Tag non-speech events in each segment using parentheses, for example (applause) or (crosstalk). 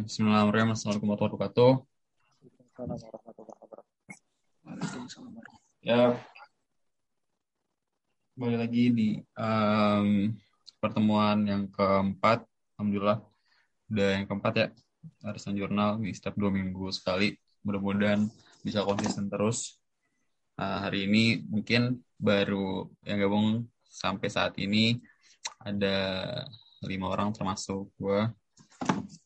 Bismillahirrahmanirrahim. Assalamualaikum warahmatullahi wabarakatuh. Ya, kembali lagi di em, pertemuan yang keempat. Alhamdulillah, udah yang keempat ya. Arisan Jurnal di setiap dua minggu sekali. Mudah-mudahan bisa konsisten terus. Nah, hari ini mungkin baru yang gabung sampai saat ini ada lima orang termasuk gue.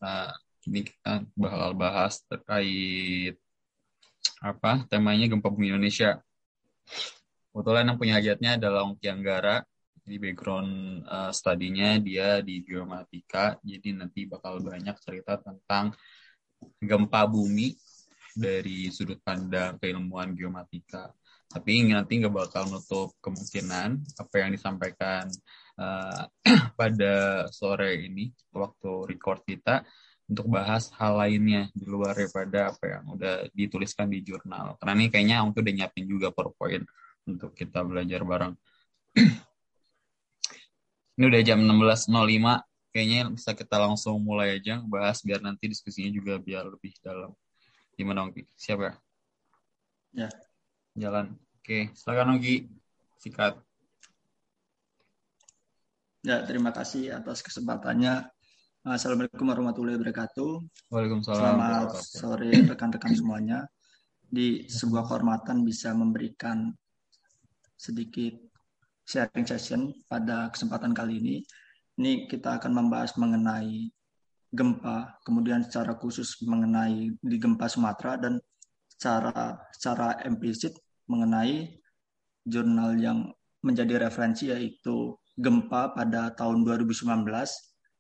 Nah, ini kita bakal bahas terkait apa temanya gempa bumi Indonesia. Kebetulan yang punya hajatnya adalah Ongki Anggara. Di background uh, studinya dia di geomatika, jadi nanti bakal banyak cerita tentang gempa bumi dari sudut pandang keilmuan geomatika. Tapi nanti nggak bakal nutup kemungkinan apa yang disampaikan uh, (clears throat) pada sore ini waktu record kita untuk bahas hal lainnya di luar daripada apa yang udah dituliskan di jurnal. Karena ini kayaknya Om tuh udah nyiapin juga PowerPoint untuk kita belajar bareng. (clears throat) ini udah jam 16.05, kayaknya bisa kita langsung mulai aja bahas biar nanti diskusinya juga biar lebih dalam. Gimana Ongki? Siap ya? Ya. Jalan. Oke, silakan Ongki. Sikat. Ya, terima kasih atas kesempatannya. Assalamualaikum warahmatullahi wabarakatuh. Waalaikumsalam. Selamat sore rekan-rekan semuanya. Di sebuah kehormatan bisa memberikan sedikit sharing session pada kesempatan kali ini. Ini kita akan membahas mengenai gempa, kemudian secara khusus mengenai di gempa Sumatera dan secara secara implisit mengenai jurnal yang menjadi referensi yaitu gempa pada tahun 2019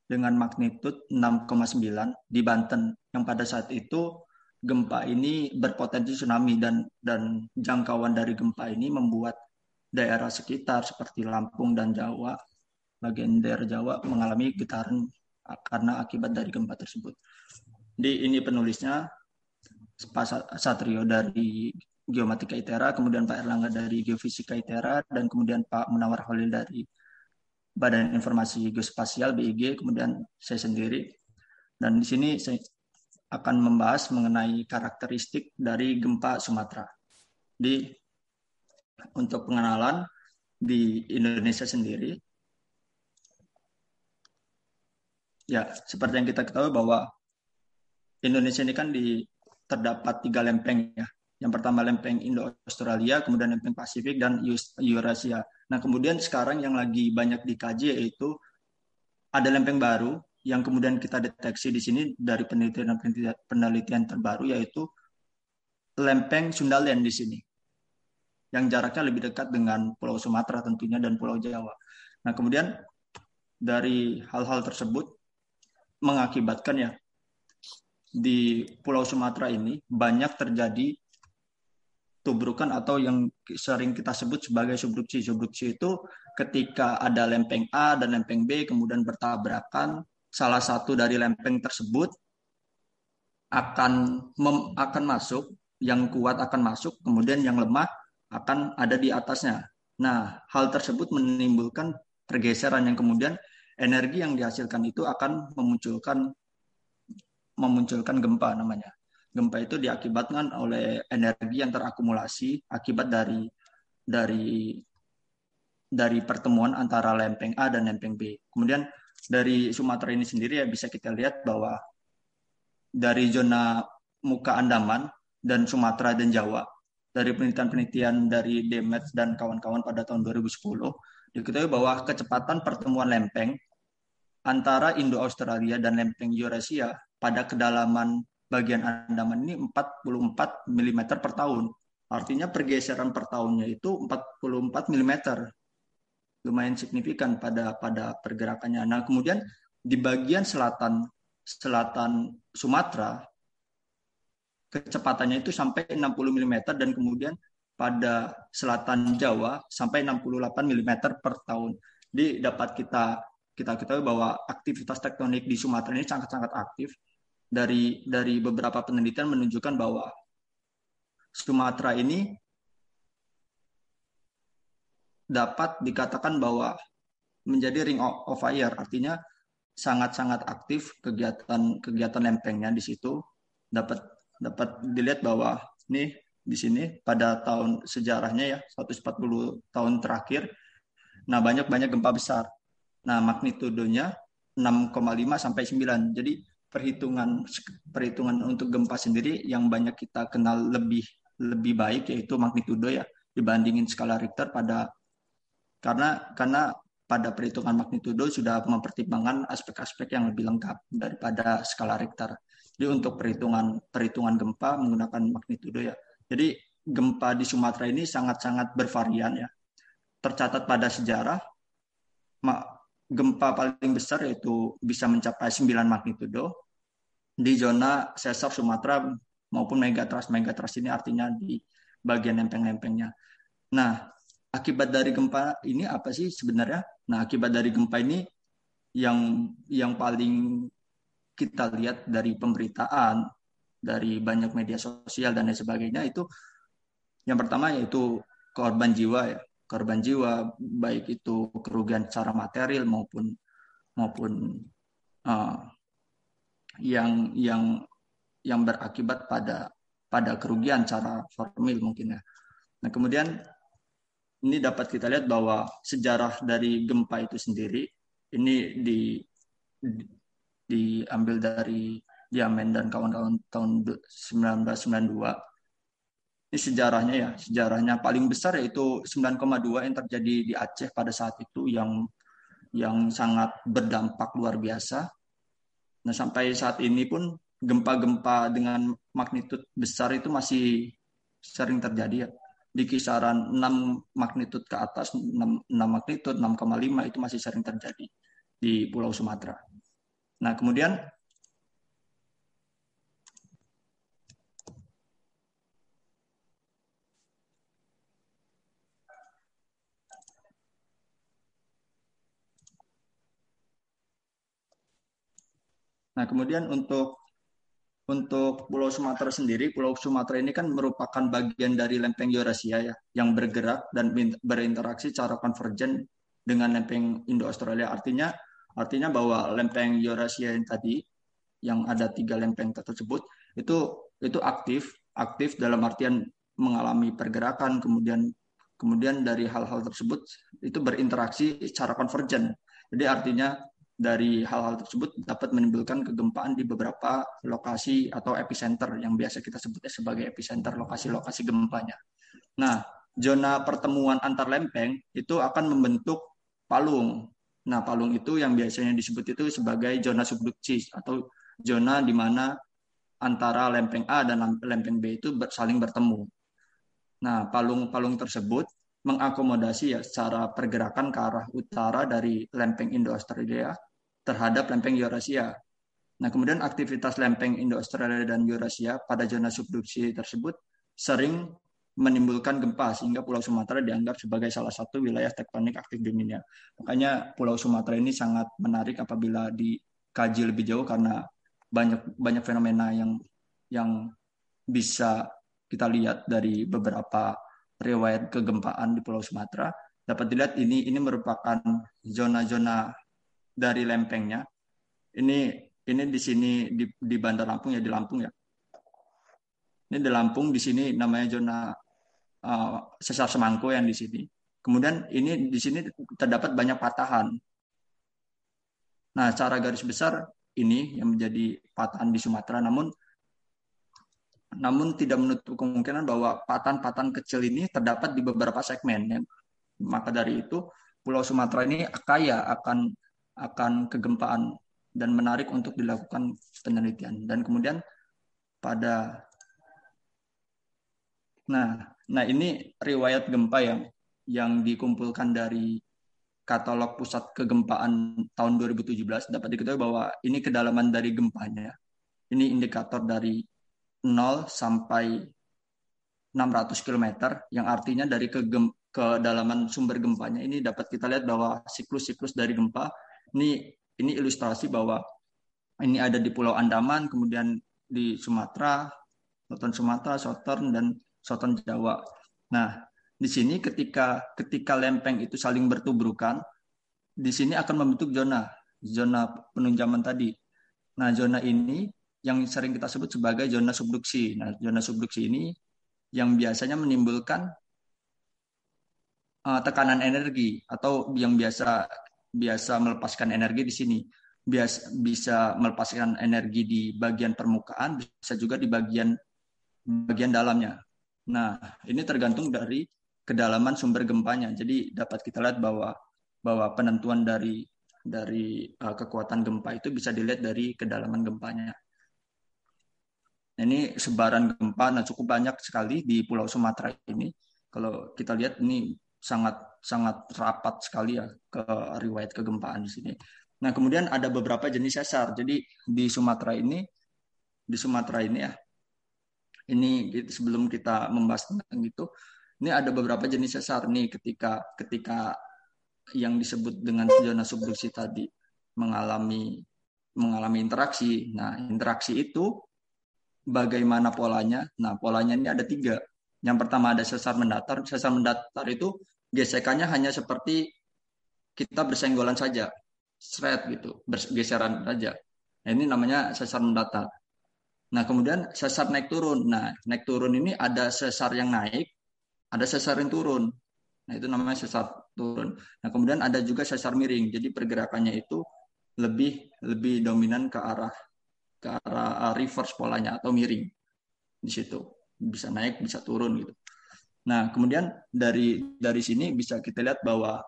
dengan magnitud 6,9 di Banten yang pada saat itu gempa ini berpotensi tsunami dan dan jangkauan dari gempa ini membuat daerah sekitar seperti Lampung dan Jawa bagian daerah Jawa mengalami getaran karena akibat dari gempa tersebut. Di ini penulisnya Pak Satrio dari Geomatika ITERA, kemudian Pak Erlangga dari Geofisika ITERA, dan kemudian Pak Munawar Khalil dari Badan Informasi Geospasial BIG, kemudian saya sendiri. Dan di sini saya akan membahas mengenai karakteristik dari gempa Sumatera. Di untuk pengenalan di Indonesia sendiri, ya seperti yang kita ketahui bahwa Indonesia ini kan di terdapat tiga lempeng ya. Yang pertama lempeng Indo-Australia, kemudian lempeng Pasifik dan Eurasia. Nah, kemudian sekarang yang lagi banyak dikaji yaitu ada lempeng baru yang kemudian kita deteksi di sini dari penelitian penelitian terbaru yaitu lempeng Sundalen di sini. Yang jaraknya lebih dekat dengan Pulau Sumatera tentunya dan Pulau Jawa. Nah, kemudian dari hal-hal tersebut mengakibatkan ya di Pulau Sumatera ini banyak terjadi tubrukan atau yang sering kita sebut sebagai subduksi. Subduksi itu ketika ada lempeng A dan lempeng B kemudian bertabrakan, salah satu dari lempeng tersebut akan mem, akan masuk, yang kuat akan masuk, kemudian yang lemah akan ada di atasnya. Nah, hal tersebut menimbulkan pergeseran yang kemudian energi yang dihasilkan itu akan memunculkan memunculkan gempa namanya. Gempa itu diakibatkan oleh energi yang terakumulasi akibat dari dari dari pertemuan antara lempeng A dan lempeng B. Kemudian dari Sumatera ini sendiri ya bisa kita lihat bahwa dari zona muka Andaman dan Sumatera dan Jawa dari penelitian-penelitian dari Demet dan kawan-kawan pada tahun 2010 diketahui bahwa kecepatan pertemuan lempeng antara Indo-Australia dan lempeng Eurasia pada kedalaman bagian Andaman ini 44 mm per tahun. Artinya pergeseran per tahunnya itu 44 mm. Lumayan signifikan pada pada pergerakannya. Nah, kemudian di bagian selatan selatan Sumatera kecepatannya itu sampai 60 mm dan kemudian pada selatan Jawa sampai 68 mm per tahun. Jadi dapat kita kita ketahui bahwa aktivitas tektonik di Sumatera ini sangat-sangat aktif dari dari beberapa penelitian menunjukkan bahwa Sumatera ini dapat dikatakan bahwa menjadi ring of fire. Artinya sangat-sangat aktif kegiatan kegiatan lempengnya di situ. Dapat dapat dilihat bahwa nih di sini pada tahun sejarahnya ya 140 tahun terakhir nah banyak banyak gempa besar. Nah magnitudonya 6,5 sampai 9 jadi perhitungan perhitungan untuk gempa sendiri yang banyak kita kenal lebih lebih baik yaitu magnitudo ya dibandingin skala Richter pada karena karena pada perhitungan magnitudo sudah mempertimbangkan aspek-aspek yang lebih lengkap daripada skala Richter. Jadi untuk perhitungan perhitungan gempa menggunakan magnitudo ya. Jadi gempa di Sumatera ini sangat-sangat bervarian ya. Tercatat pada sejarah gempa paling besar yaitu bisa mencapai 9 magnitudo di zona sesar Sumatera maupun megatrust. Megatrust ini artinya di bagian lempeng-lempengnya. Nah, akibat dari gempa ini apa sih sebenarnya? Nah, akibat dari gempa ini yang yang paling kita lihat dari pemberitaan, dari banyak media sosial dan lain sebagainya itu yang pertama yaitu korban jiwa ya, korban jiwa baik itu kerugian secara material maupun maupun uh, yang yang yang berakibat pada pada kerugian secara formil mungkin ya. Nah kemudian ini dapat kita lihat bahwa sejarah dari gempa itu sendiri ini di, di diambil dari Diamen dan kawan-kawan tahun 1992. Ini sejarahnya ya, sejarahnya paling besar yaitu 9,2 yang terjadi di Aceh pada saat itu yang yang sangat berdampak luar biasa. Nah, sampai saat ini pun gempa-gempa dengan magnitud besar itu masih sering terjadi ya di kisaran 6 magnitud ke atas 6, 6 magnitud 6,5 itu masih sering terjadi di Pulau Sumatera. Nah, kemudian Nah, kemudian untuk untuk Pulau Sumatera sendiri, Pulau Sumatera ini kan merupakan bagian dari lempeng Eurasia ya, yang bergerak dan berinteraksi secara konvergen dengan lempeng Indo-Australia. Artinya, artinya bahwa lempeng Eurasia yang tadi, yang ada tiga lempeng tersebut, itu itu aktif, aktif dalam artian mengalami pergerakan, kemudian kemudian dari hal-hal tersebut itu berinteraksi secara konvergen. Jadi artinya dari hal-hal tersebut dapat menimbulkan kegempaan di beberapa lokasi atau epicenter yang biasa kita sebutnya sebagai epicenter lokasi-lokasi gempanya. Nah, zona pertemuan antar lempeng itu akan membentuk palung. Nah, palung itu yang biasanya disebut itu sebagai zona subduksi atau zona di mana antara lempeng A dan lempeng B itu saling bertemu. Nah, palung-palung tersebut mengakomodasi ya secara pergerakan ke arah utara dari lempeng Indo-Australia terhadap lempeng Eurasia. Nah, kemudian aktivitas lempeng Indo-Australia dan Eurasia pada zona subduksi tersebut sering menimbulkan gempa sehingga Pulau Sumatera dianggap sebagai salah satu wilayah tektonik aktif di dunia. Makanya Pulau Sumatera ini sangat menarik apabila dikaji lebih jauh karena banyak banyak fenomena yang yang bisa kita lihat dari beberapa riwayat kegempaan di Pulau Sumatera dapat dilihat ini ini merupakan zona-zona dari lempengnya. Ini ini di sini di, di Bandar Lampung ya di Lampung ya. Ini di Lampung di sini namanya zona uh, sesar semangko yang di sini. Kemudian ini di sini terdapat banyak patahan. Nah, cara garis besar ini yang menjadi patahan di Sumatera namun namun tidak menutup kemungkinan bahwa patahan-patahan kecil ini terdapat di beberapa segmen. Ya. Maka dari itu, Pulau Sumatera ini kaya akan akan kegempaan dan menarik untuk dilakukan penelitian. Dan kemudian pada Nah, nah ini riwayat gempa yang yang dikumpulkan dari katalog pusat kegempaan tahun 2017 dapat diketahui bahwa ini kedalaman dari gempanya. Ini indikator dari 0 sampai 600 km yang artinya dari ke kedalaman sumber gempanya ini dapat kita lihat bahwa siklus-siklus dari gempa ini ini ilustrasi bahwa ini ada di Pulau Andaman, kemudian di Sumatera, Southern Sumatera, Southern dan Southern Jawa. Nah, di sini ketika ketika lempeng itu saling bertubrukan, di sini akan membentuk zona zona penunjaman tadi. Nah, zona ini yang sering kita sebut sebagai zona subduksi. Nah, zona subduksi ini yang biasanya menimbulkan uh, tekanan energi atau yang biasa biasa melepaskan energi di sini. Biasa bisa melepaskan energi di bagian permukaan, bisa juga di bagian bagian dalamnya. Nah, ini tergantung dari kedalaman sumber gempanya. Jadi dapat kita lihat bahwa bahwa penentuan dari dari uh, kekuatan gempa itu bisa dilihat dari kedalaman gempanya. Ini sebaran gempa, nah cukup banyak sekali di Pulau Sumatera ini. Kalau kita lihat ini sangat sangat rapat sekali ya ke riwayat kegempaan di sini. Nah kemudian ada beberapa jenis sesar. Jadi di Sumatera ini di Sumatera ini ya ini sebelum kita membahas tentang itu ini ada beberapa jenis sesar nih ketika ketika yang disebut dengan zona subduksi tadi mengalami mengalami interaksi. Nah, interaksi itu bagaimana polanya? Nah, polanya ini ada tiga. Yang pertama ada sesar mendatar. Sesar mendatar itu gesekannya hanya seperti kita bersenggolan saja, shred gitu, bergeseran saja. Nah, ini namanya sesar mendatar. Nah, kemudian sesar naik turun. Nah, naik turun ini ada sesar yang naik, ada sesar yang turun. Nah, itu namanya sesar turun. Nah, kemudian ada juga sesar miring. Jadi pergerakannya itu lebih lebih dominan ke arah ke arah uh, reverse polanya atau miring di situ. Bisa naik, bisa turun gitu. Nah, kemudian dari dari sini bisa kita lihat bahwa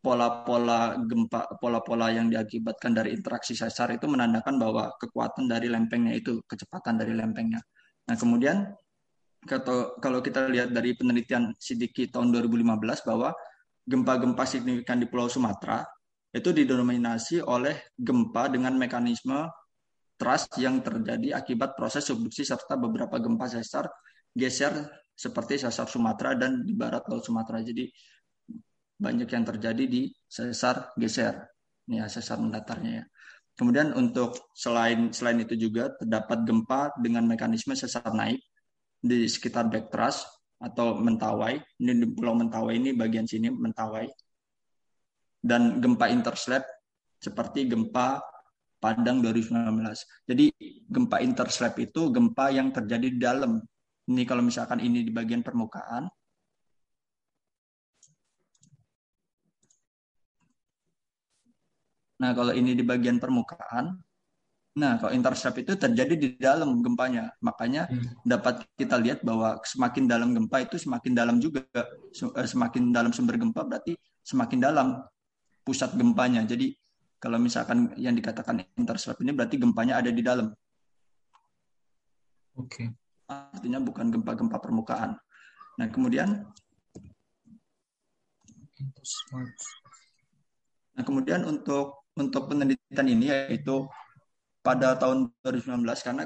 pola-pola gempa, pola-pola yang diakibatkan dari interaksi sesar itu menandakan bahwa kekuatan dari lempengnya itu, kecepatan dari lempengnya. Nah, kemudian kalau kita lihat dari penelitian Sidiki tahun 2015 bahwa gempa-gempa signifikan di Pulau Sumatera itu didominasi oleh gempa dengan mekanisme trust yang terjadi akibat proses subduksi serta beberapa gempa sesar geser seperti sesar Sumatera dan di barat Laut Sumatera. Jadi banyak yang terjadi di sesar geser, ya sesar mendatarnya ya. Kemudian untuk selain selain itu juga terdapat gempa dengan mekanisme sesar naik di sekitar Backtrust atau Mentawai. Ini di Pulau Mentawai ini bagian sini Mentawai. Dan gempa interslab seperti gempa Padang 2019. Jadi gempa interslab itu gempa yang terjadi di dalam. Ini kalau misalkan ini di bagian permukaan. Nah, kalau ini di bagian permukaan, Nah, kalau intercept itu terjadi di dalam gempanya. Makanya hmm. dapat kita lihat bahwa semakin dalam gempa itu semakin dalam juga. Eh, semakin dalam sumber gempa berarti semakin dalam pusat gempanya. Jadi kalau misalkan yang dikatakan intercept ini berarti gempanya ada di dalam. Oke. Okay. Artinya bukan gempa-gempa permukaan. Nah, kemudian Nah, kemudian untuk untuk penelitian ini yaitu pada tahun 2019 karena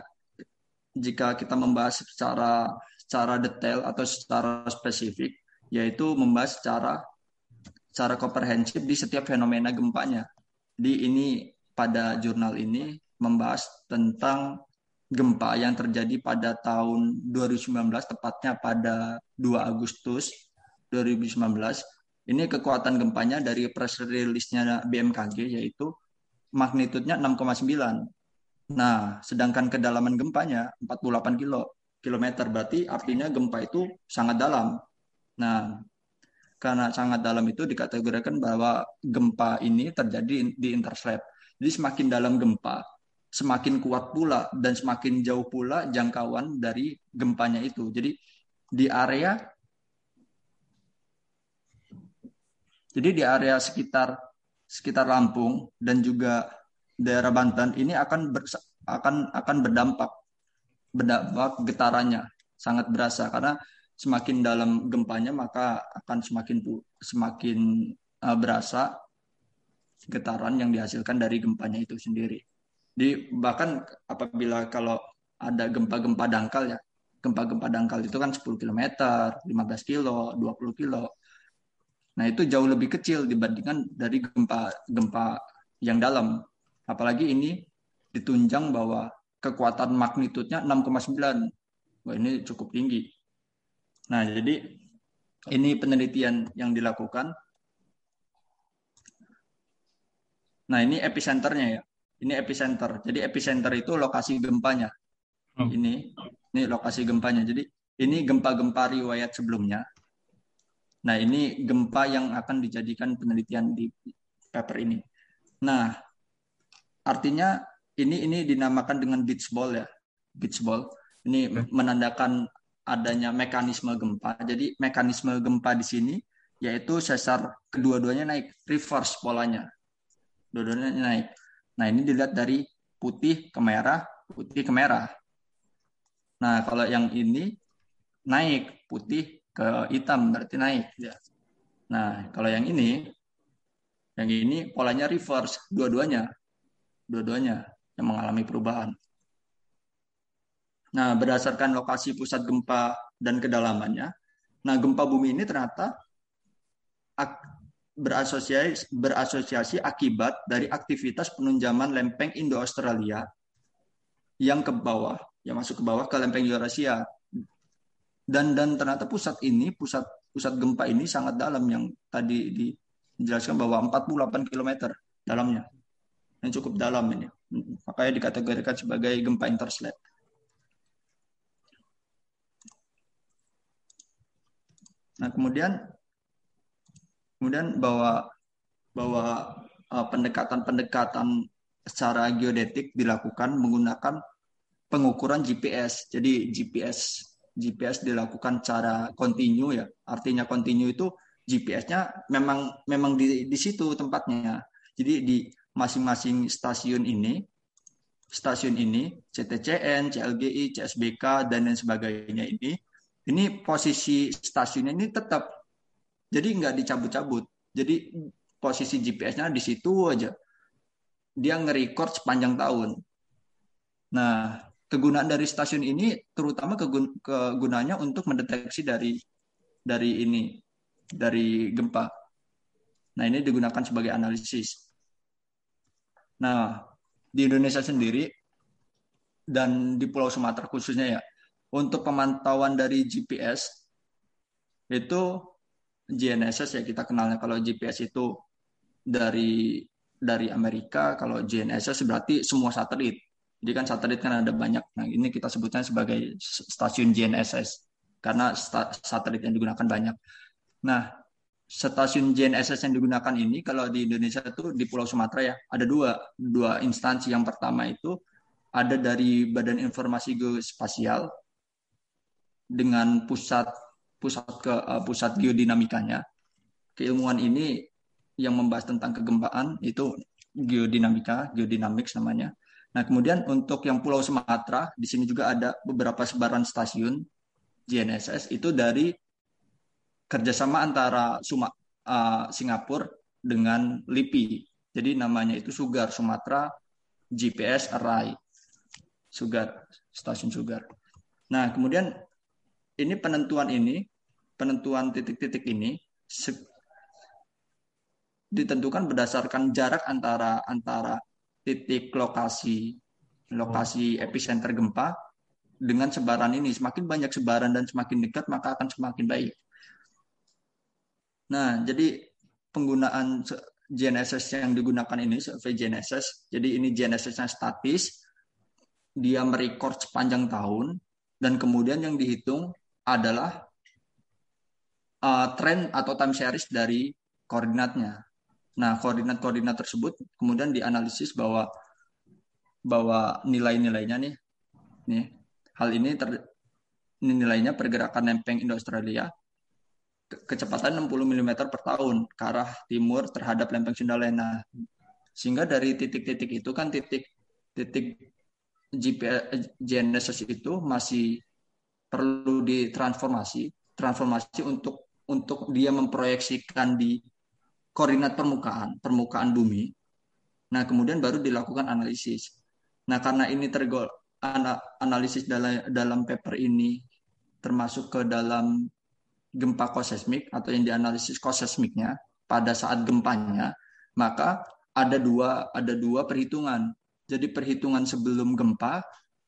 jika kita membahas secara secara detail atau secara spesifik yaitu membahas secara secara komprehensif di setiap fenomena gempanya. Di ini pada jurnal ini membahas tentang gempa yang terjadi pada tahun 2019 tepatnya pada 2 Agustus 2019. Ini kekuatan gempanya dari press release-nya BMKG yaitu magnitudenya 6,9 Nah, sedangkan kedalaman gempanya 48 kilo, kilometer berarti artinya gempa itu sangat dalam. Nah, karena sangat dalam itu dikategorikan bahwa gempa ini terjadi di interslab. Jadi semakin dalam gempa, semakin kuat pula dan semakin jauh pula jangkauan dari gempanya itu. Jadi di area jadi di area sekitar sekitar Lampung dan juga daerah Banten ini akan ber, akan akan berdampak berdampak getarannya sangat berasa karena semakin dalam gempanya maka akan semakin semakin uh, berasa getaran yang dihasilkan dari gempanya itu sendiri. Di bahkan apabila kalau ada gempa-gempa dangkal ya, gempa-gempa dangkal itu kan 10 km, 15 kilo, 20 kilo. Nah, itu jauh lebih kecil dibandingkan dari gempa gempa yang dalam Apalagi ini ditunjang bahwa kekuatan magnitudnya 6,9. Wah, ini cukup tinggi. Nah, jadi ini penelitian yang dilakukan Nah, ini epicenternya ya. Ini epicenter. Jadi epicenter itu lokasi gempanya. Hmm. Ini ini lokasi gempanya. Jadi ini gempa-gempa riwayat sebelumnya. Nah, ini gempa yang akan dijadikan penelitian di paper ini. Nah, artinya ini ini dinamakan dengan beach ball ya. Beach ball. Ini menandakan adanya mekanisme gempa. Jadi mekanisme gempa di sini yaitu sesar kedua-duanya naik, reverse polanya. Dua-duanya naik. Nah, ini dilihat dari putih ke merah, putih ke merah. Nah, kalau yang ini naik, putih ke hitam berarti naik. Ya. Nah, kalau yang ini, yang ini polanya reverse, dua-duanya, dua-duanya yang mengalami perubahan. Nah, berdasarkan lokasi pusat gempa dan kedalamannya, nah gempa bumi ini ternyata berasosiasi, berasosiasi akibat dari aktivitas penunjaman lempeng Indo-Australia yang ke bawah, yang masuk ke bawah ke lempeng Eurasia. Dan dan ternyata pusat ini, pusat pusat gempa ini sangat dalam yang tadi dijelaskan bahwa 48 km dalamnya. Yang cukup dalam ini. Makanya dikategorikan sebagai gempa interslab. Nah, kemudian kemudian bahwa bahwa uh, pendekatan-pendekatan secara geodetik dilakukan menggunakan pengukuran GPS. Jadi GPS GPS dilakukan secara kontinu ya. Artinya kontinu itu GPS-nya memang memang di di situ tempatnya. Jadi di masing-masing stasiun ini stasiun ini CTCN, CLGI, CSBK dan lain sebagainya ini ini posisi stasiunnya ini tetap jadi nggak dicabut-cabut. Jadi posisi GPS-nya di situ aja. Dia nge-record sepanjang tahun. Nah, kegunaan dari stasiun ini terutama kegun kegunaannya untuk mendeteksi dari dari ini dari gempa. Nah, ini digunakan sebagai analisis. Nah, di Indonesia sendiri dan di Pulau Sumatera khususnya ya, untuk pemantauan dari GPS itu GNSS ya kita kenalnya kalau GPS itu dari dari Amerika, kalau GNSS berarti semua satelit. Jadi kan satelit kan ada banyak. Nah, ini kita sebutnya sebagai stasiun GNSS karena satelit yang digunakan banyak. Nah, stasiun GNSS yang digunakan ini kalau di Indonesia itu di Pulau Sumatera ya ada dua dua instansi. Yang pertama itu ada dari Badan Informasi Geospasial dengan pusat pusat ke uh, pusat geodinamikanya. Keilmuan ini yang membahas tentang kegempaan itu geodinamika, geodinamik namanya. Nah, kemudian untuk yang Pulau Sumatera, di sini juga ada beberapa sebaran stasiun GNSS itu dari kerjasama antara Suma, uh, Singapura dengan LIPI. Jadi namanya itu Sugar Sumatera GPS Array. Sugar, stasiun Sugar. Nah, kemudian ini penentuan ini penentuan titik-titik ini ditentukan berdasarkan jarak antara antara titik lokasi lokasi epicenter gempa dengan sebaran ini semakin banyak sebaran dan semakin dekat maka akan semakin baik. Nah, jadi penggunaan GNSS yang digunakan ini survei GNSS. Jadi ini GNSS-nya statis, dia merecord sepanjang tahun dan kemudian yang dihitung adalah uh, tren atau time series dari koordinatnya. Nah, koordinat-koordinat tersebut kemudian dianalisis bahwa bahwa nilai-nilainya nih, nih hal ini ter, nilainya pergerakan lempeng Indo-Australia kecepatan 60 mm per tahun ke arah timur terhadap lempeng Sunda Sehingga dari titik-titik itu kan titik titik GPS GNSS itu masih perlu ditransformasi, transformasi untuk untuk dia memproyeksikan di koordinat permukaan, permukaan bumi. Nah, kemudian baru dilakukan analisis. Nah, karena ini tergol analisis dalam dalam paper ini termasuk ke dalam gempa kosesmik atau yang dianalisis kosesmiknya pada saat gempanya, maka ada dua ada dua perhitungan. Jadi perhitungan sebelum gempa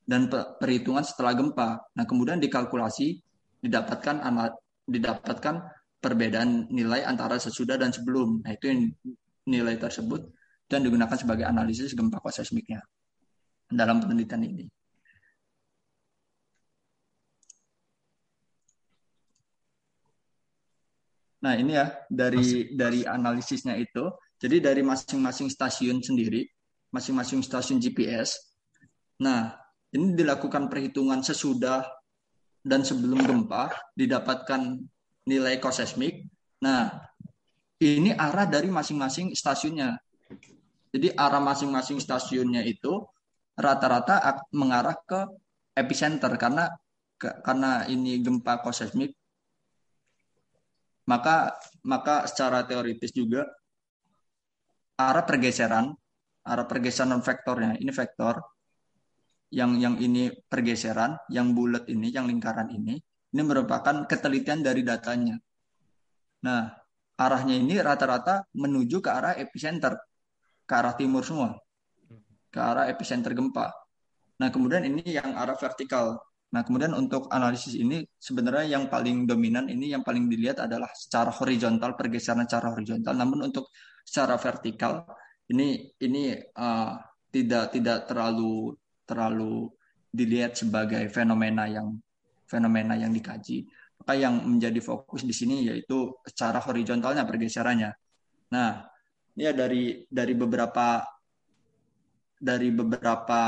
dan perhitungan setelah gempa. Nah, kemudian dikalkulasi didapatkan didapatkan perbedaan nilai antara sesudah dan sebelum. Nah, itu yang nilai tersebut dan digunakan sebagai analisis gempa kosmiknya dalam penelitian ini. Nah ini ya dari dari analisisnya itu, jadi dari masing-masing stasiun sendiri, masing-masing stasiun GPS. Nah ini dilakukan perhitungan sesudah dan sebelum gempa didapatkan nilai kosesmik. Nah ini arah dari masing-masing stasiunnya. Jadi arah masing-masing stasiunnya itu rata-rata mengarah ke epicenter karena karena ini gempa kosesmik maka maka secara teoritis juga arah pergeseran arah pergeseran vektornya ini vektor yang yang ini pergeseran yang bulat ini yang lingkaran ini ini merupakan ketelitian dari datanya. Nah arahnya ini rata-rata menuju ke arah epicenter ke arah timur semua ke arah epicenter gempa. Nah kemudian ini yang arah vertikal. Nah, kemudian untuk analisis ini sebenarnya yang paling dominan ini yang paling dilihat adalah secara horizontal pergeseran secara horizontal. Namun untuk secara vertikal ini ini uh, tidak tidak terlalu terlalu dilihat sebagai fenomena yang fenomena yang dikaji. Maka yang menjadi fokus di sini yaitu secara horizontalnya pergeserannya. Nah, ya dari dari beberapa dari beberapa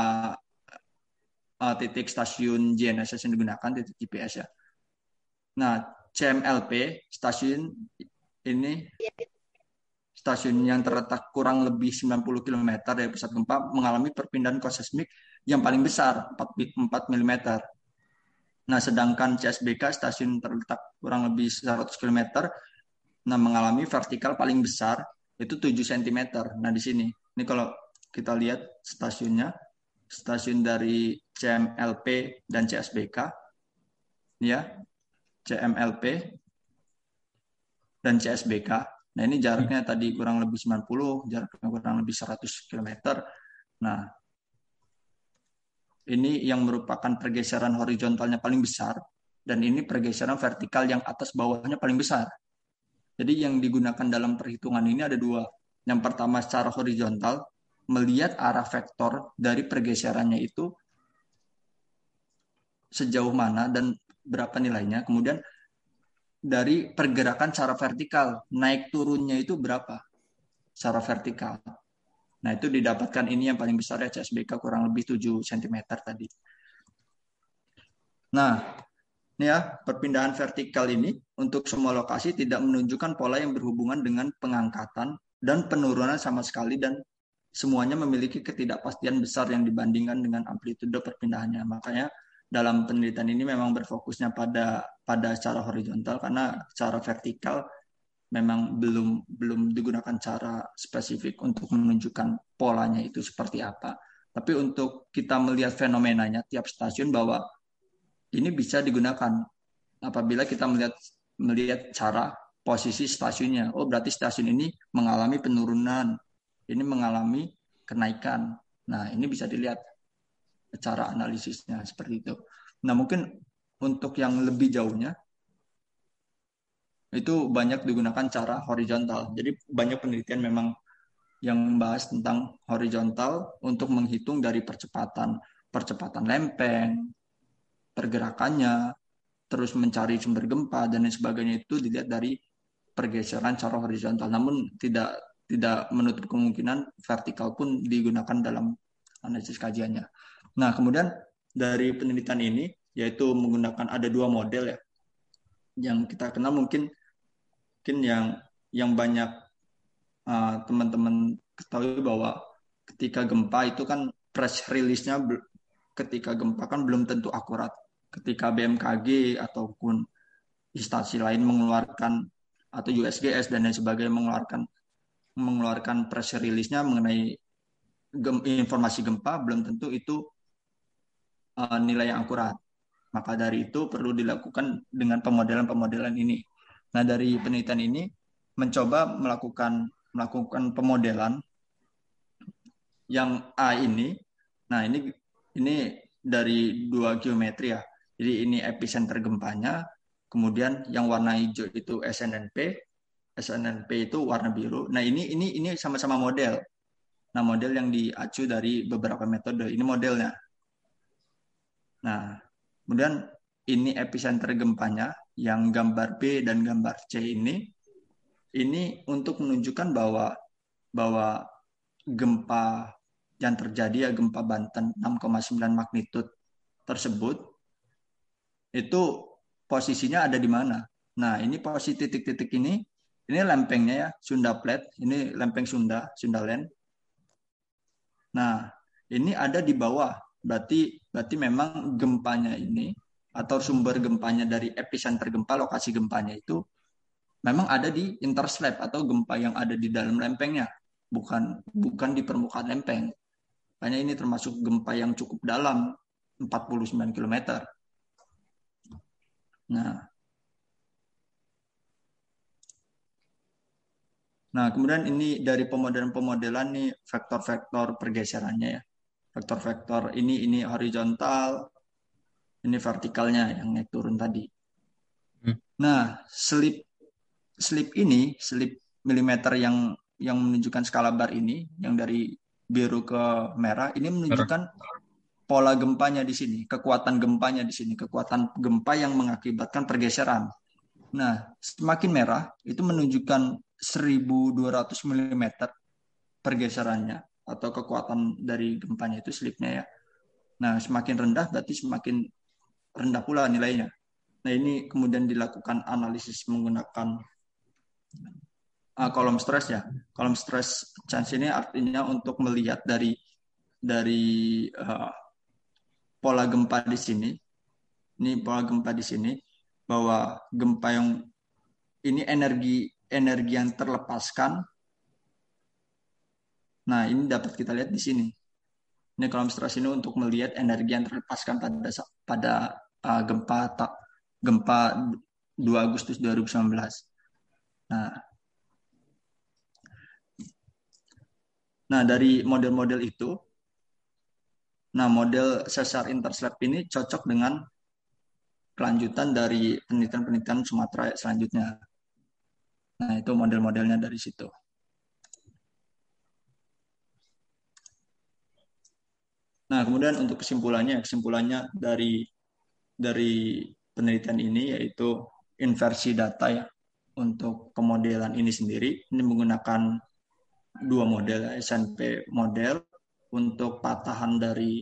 uh, titik stasiun GNSS yang digunakan, titik GPS ya. Nah, CMLP stasiun ini stasiun yang terletak kurang lebih 90 km dari pusat gempa mengalami perpindahan kosmik yang paling besar 4, 4 mm. Nah, sedangkan CSBK stasiun terletak kurang lebih 100 km nah mengalami vertikal paling besar itu 7 cm. Nah, di sini. Ini kalau kita lihat stasiunnya stasiun dari CMLP dan CSBK ya CMLP dan CSBK nah ini jaraknya tadi kurang lebih 90 jaraknya kurang lebih 100 km nah ini yang merupakan pergeseran horizontalnya paling besar dan ini pergeseran vertikal yang atas bawahnya paling besar jadi yang digunakan dalam perhitungan ini ada dua yang pertama secara horizontal melihat arah vektor dari pergeserannya itu sejauh mana dan berapa nilainya. Kemudian dari pergerakan secara vertikal, naik turunnya itu berapa secara vertikal. Nah, itu didapatkan ini yang paling besar ya CSBK kurang lebih 7 cm tadi. Nah, ini ya, perpindahan vertikal ini untuk semua lokasi tidak menunjukkan pola yang berhubungan dengan pengangkatan dan penurunan sama sekali dan semuanya memiliki ketidakpastian besar yang dibandingkan dengan amplitude perpindahannya. Makanya dalam penelitian ini memang berfokusnya pada pada secara horizontal karena secara vertikal memang belum belum digunakan cara spesifik untuk menunjukkan polanya itu seperti apa. Tapi untuk kita melihat fenomenanya tiap stasiun bahwa ini bisa digunakan apabila kita melihat melihat cara posisi stasiunnya. Oh, berarti stasiun ini mengalami penurunan ini mengalami kenaikan. Nah, ini bisa dilihat cara analisisnya seperti itu. Nah, mungkin untuk yang lebih jauhnya itu banyak digunakan cara horizontal. Jadi banyak penelitian memang yang membahas tentang horizontal untuk menghitung dari percepatan percepatan lempeng, pergerakannya, terus mencari sumber gempa dan lain sebagainya itu dilihat dari pergeseran cara horizontal. Namun tidak tidak menutup kemungkinan vertikal pun digunakan dalam analisis kajiannya. Nah, kemudian dari penelitian ini yaitu menggunakan ada dua model ya yang kita kenal mungkin mungkin yang yang banyak uh, teman-teman ketahui bahwa ketika gempa itu kan press release-nya ketika gempa kan belum tentu akurat. Ketika BMKG ataupun instansi lain mengeluarkan atau USGS dan lain sebagainya mengeluarkan mengeluarkan press release-nya mengenai gem, informasi gempa belum tentu itu uh, nilai yang akurat. Maka dari itu perlu dilakukan dengan pemodelan-pemodelan ini. Nah, dari penelitian ini mencoba melakukan melakukan pemodelan yang A ini. Nah, ini ini dari dua geometri ya. Jadi ini epicenter gempanya, kemudian yang warna hijau itu SNNP, SNNP itu warna biru. Nah ini ini ini sama-sama model. Nah, model yang diacu dari beberapa metode. Ini modelnya. Nah, kemudian ini epicenter gempanya yang gambar B dan gambar C ini ini untuk menunjukkan bahwa bahwa gempa yang terjadi ya gempa Banten 6,9 magnitude tersebut itu posisinya ada di mana. Nah, ini posisi titik-titik ini ini lempengnya ya, Sunda Plate, ini lempeng Sunda, Sunda Land. Nah, ini ada di bawah. Berarti berarti memang gempanya ini atau sumber gempanya dari epicenter gempa, lokasi gempanya itu memang ada di interslab atau gempa yang ada di dalam lempengnya, bukan bukan di permukaan lempeng. Makanya ini termasuk gempa yang cukup dalam, 49 km. Nah, Nah, kemudian ini dari pemodelan-pemodelan nih vektor-vektor pergeserannya ya. Vektor-vektor ini ini horizontal, ini vertikalnya yang naik turun tadi. Hmm. Nah, slip slip ini, slip milimeter yang yang menunjukkan skala bar ini, yang dari biru ke merah, ini menunjukkan pola gempanya di sini, kekuatan gempanya di sini, kekuatan gempa yang mengakibatkan pergeseran. Nah, semakin merah itu menunjukkan 1200 mm pergeserannya atau kekuatan dari gempanya itu slipnya ya. Nah, semakin rendah berarti semakin rendah pula nilainya. Nah, ini kemudian dilakukan analisis menggunakan uh, kolom stres ya. Kolom stres chance ini artinya untuk melihat dari dari uh, pola gempa di sini. Ini pola gempa di sini bahwa gempa yang ini energi energi yang terlepaskan. Nah, ini dapat kita lihat di sini. Ini kolom stres ini untuk melihat energi yang terlepaskan pada pada uh, gempa tak gempa 2 Agustus 2019. Nah, nah dari model-model itu, nah model sesar interslab ini cocok dengan kelanjutan dari penelitian-penelitian Sumatera selanjutnya. Nah, itu model-modelnya dari situ. Nah, kemudian untuk kesimpulannya, kesimpulannya dari dari penelitian ini yaitu inversi data ya untuk pemodelan ini sendiri. Ini menggunakan dua model SNP model untuk patahan dari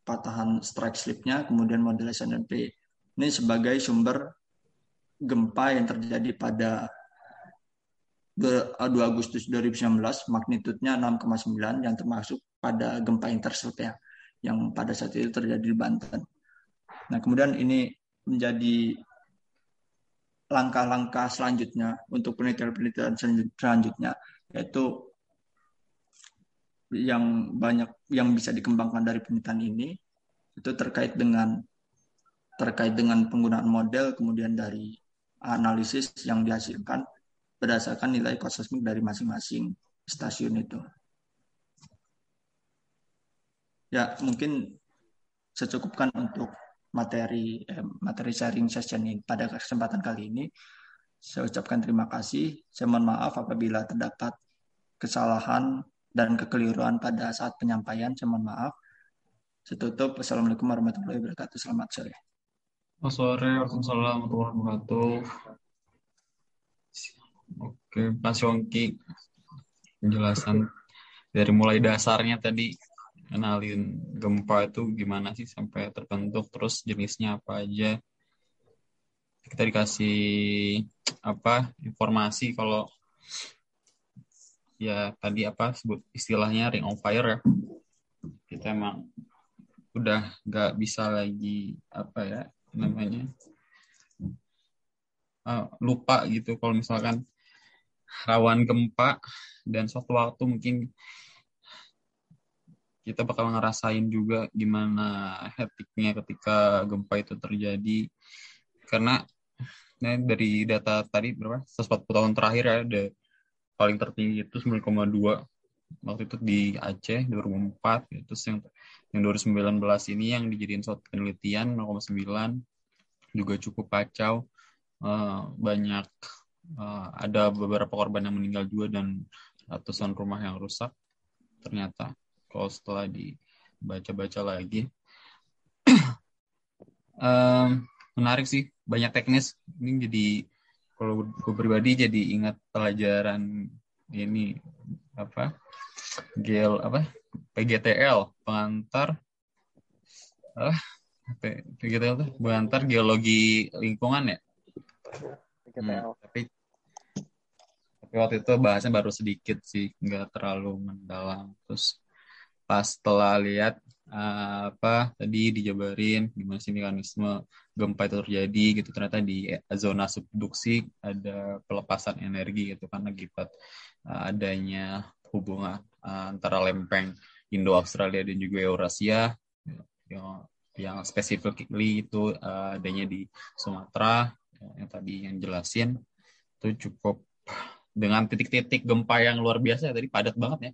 patahan strike slipnya, kemudian model SNP ini sebagai sumber gempa yang terjadi pada 2 Agustus 2019 magnitudenya 6,9 yang termasuk pada gempa intercept ya yang pada saat itu terjadi di Banten. Nah, kemudian ini menjadi langkah-langkah selanjutnya untuk penelitian-penelitian selanjutnya yaitu yang banyak yang bisa dikembangkan dari penelitian ini itu terkait dengan terkait dengan penggunaan model kemudian dari analisis yang dihasilkan berdasarkan nilai kosmik dari masing-masing stasiun itu. Ya, mungkin secukupkan untuk materi eh, materi sharing session ini pada kesempatan kali ini. Saya ucapkan terima kasih. Saya mohon maaf apabila terdapat kesalahan dan kekeliruan pada saat penyampaian. Saya mohon maaf. Setutup. Assalamualaikum warahmatullahi wabarakatuh. Selamat sore. Selamat sore. Waalaikumsalam warahmatullahi wabarakatuh. Oke, Pak Yongki, penjelasan dari mulai dasarnya tadi kenalin gempa itu gimana sih sampai terbentuk, terus jenisnya apa aja. Kita dikasih apa informasi kalau ya tadi apa sebut istilahnya ring of fire ya. Kita emang udah nggak bisa lagi apa ya namanya uh, lupa gitu kalau misalkan rawan gempa dan suatu waktu mungkin kita bakal ngerasain juga gimana hektiknya ketika gempa itu terjadi. Karena nah, dari data tadi berapa? 140 tahun terakhir ya ada paling tertinggi itu 9,2 waktu itu di Aceh 2004 itu yang yang 2019 ini yang dijadiin suatu penelitian 0,9 juga cukup kacau. Uh, banyak uh, ada beberapa korban yang meninggal juga dan ratusan rumah yang rusak ternyata kalau setelah dibaca-baca lagi. (clears throat) Um, menarik sih banyak teknis. Ini jadi kalau gue pribadi jadi ingat pelajaran ini apa gel apa PGTL pengantar ah PGTL tuh pengantar geologi lingkungan ya? PGTL. Hmm, tapi tapi waktu itu bahasnya baru sedikit sih nggak terlalu mendalam. Terus pas setelah lihat uh, apa tadi dijabarin gimana sih mekanisme gempa itu terjadi gitu. Ternyata di zona subduksi ada pelepasan energi gitu kan akibat uh, adanya hubungan uh, antara lempeng Indo Australia dan juga Eurasia yang yang specifically itu uh, adanya di Sumatera yang tadi yang jelasin itu cukup dengan titik-titik gempa yang luar biasa ya, tadi padat banget ya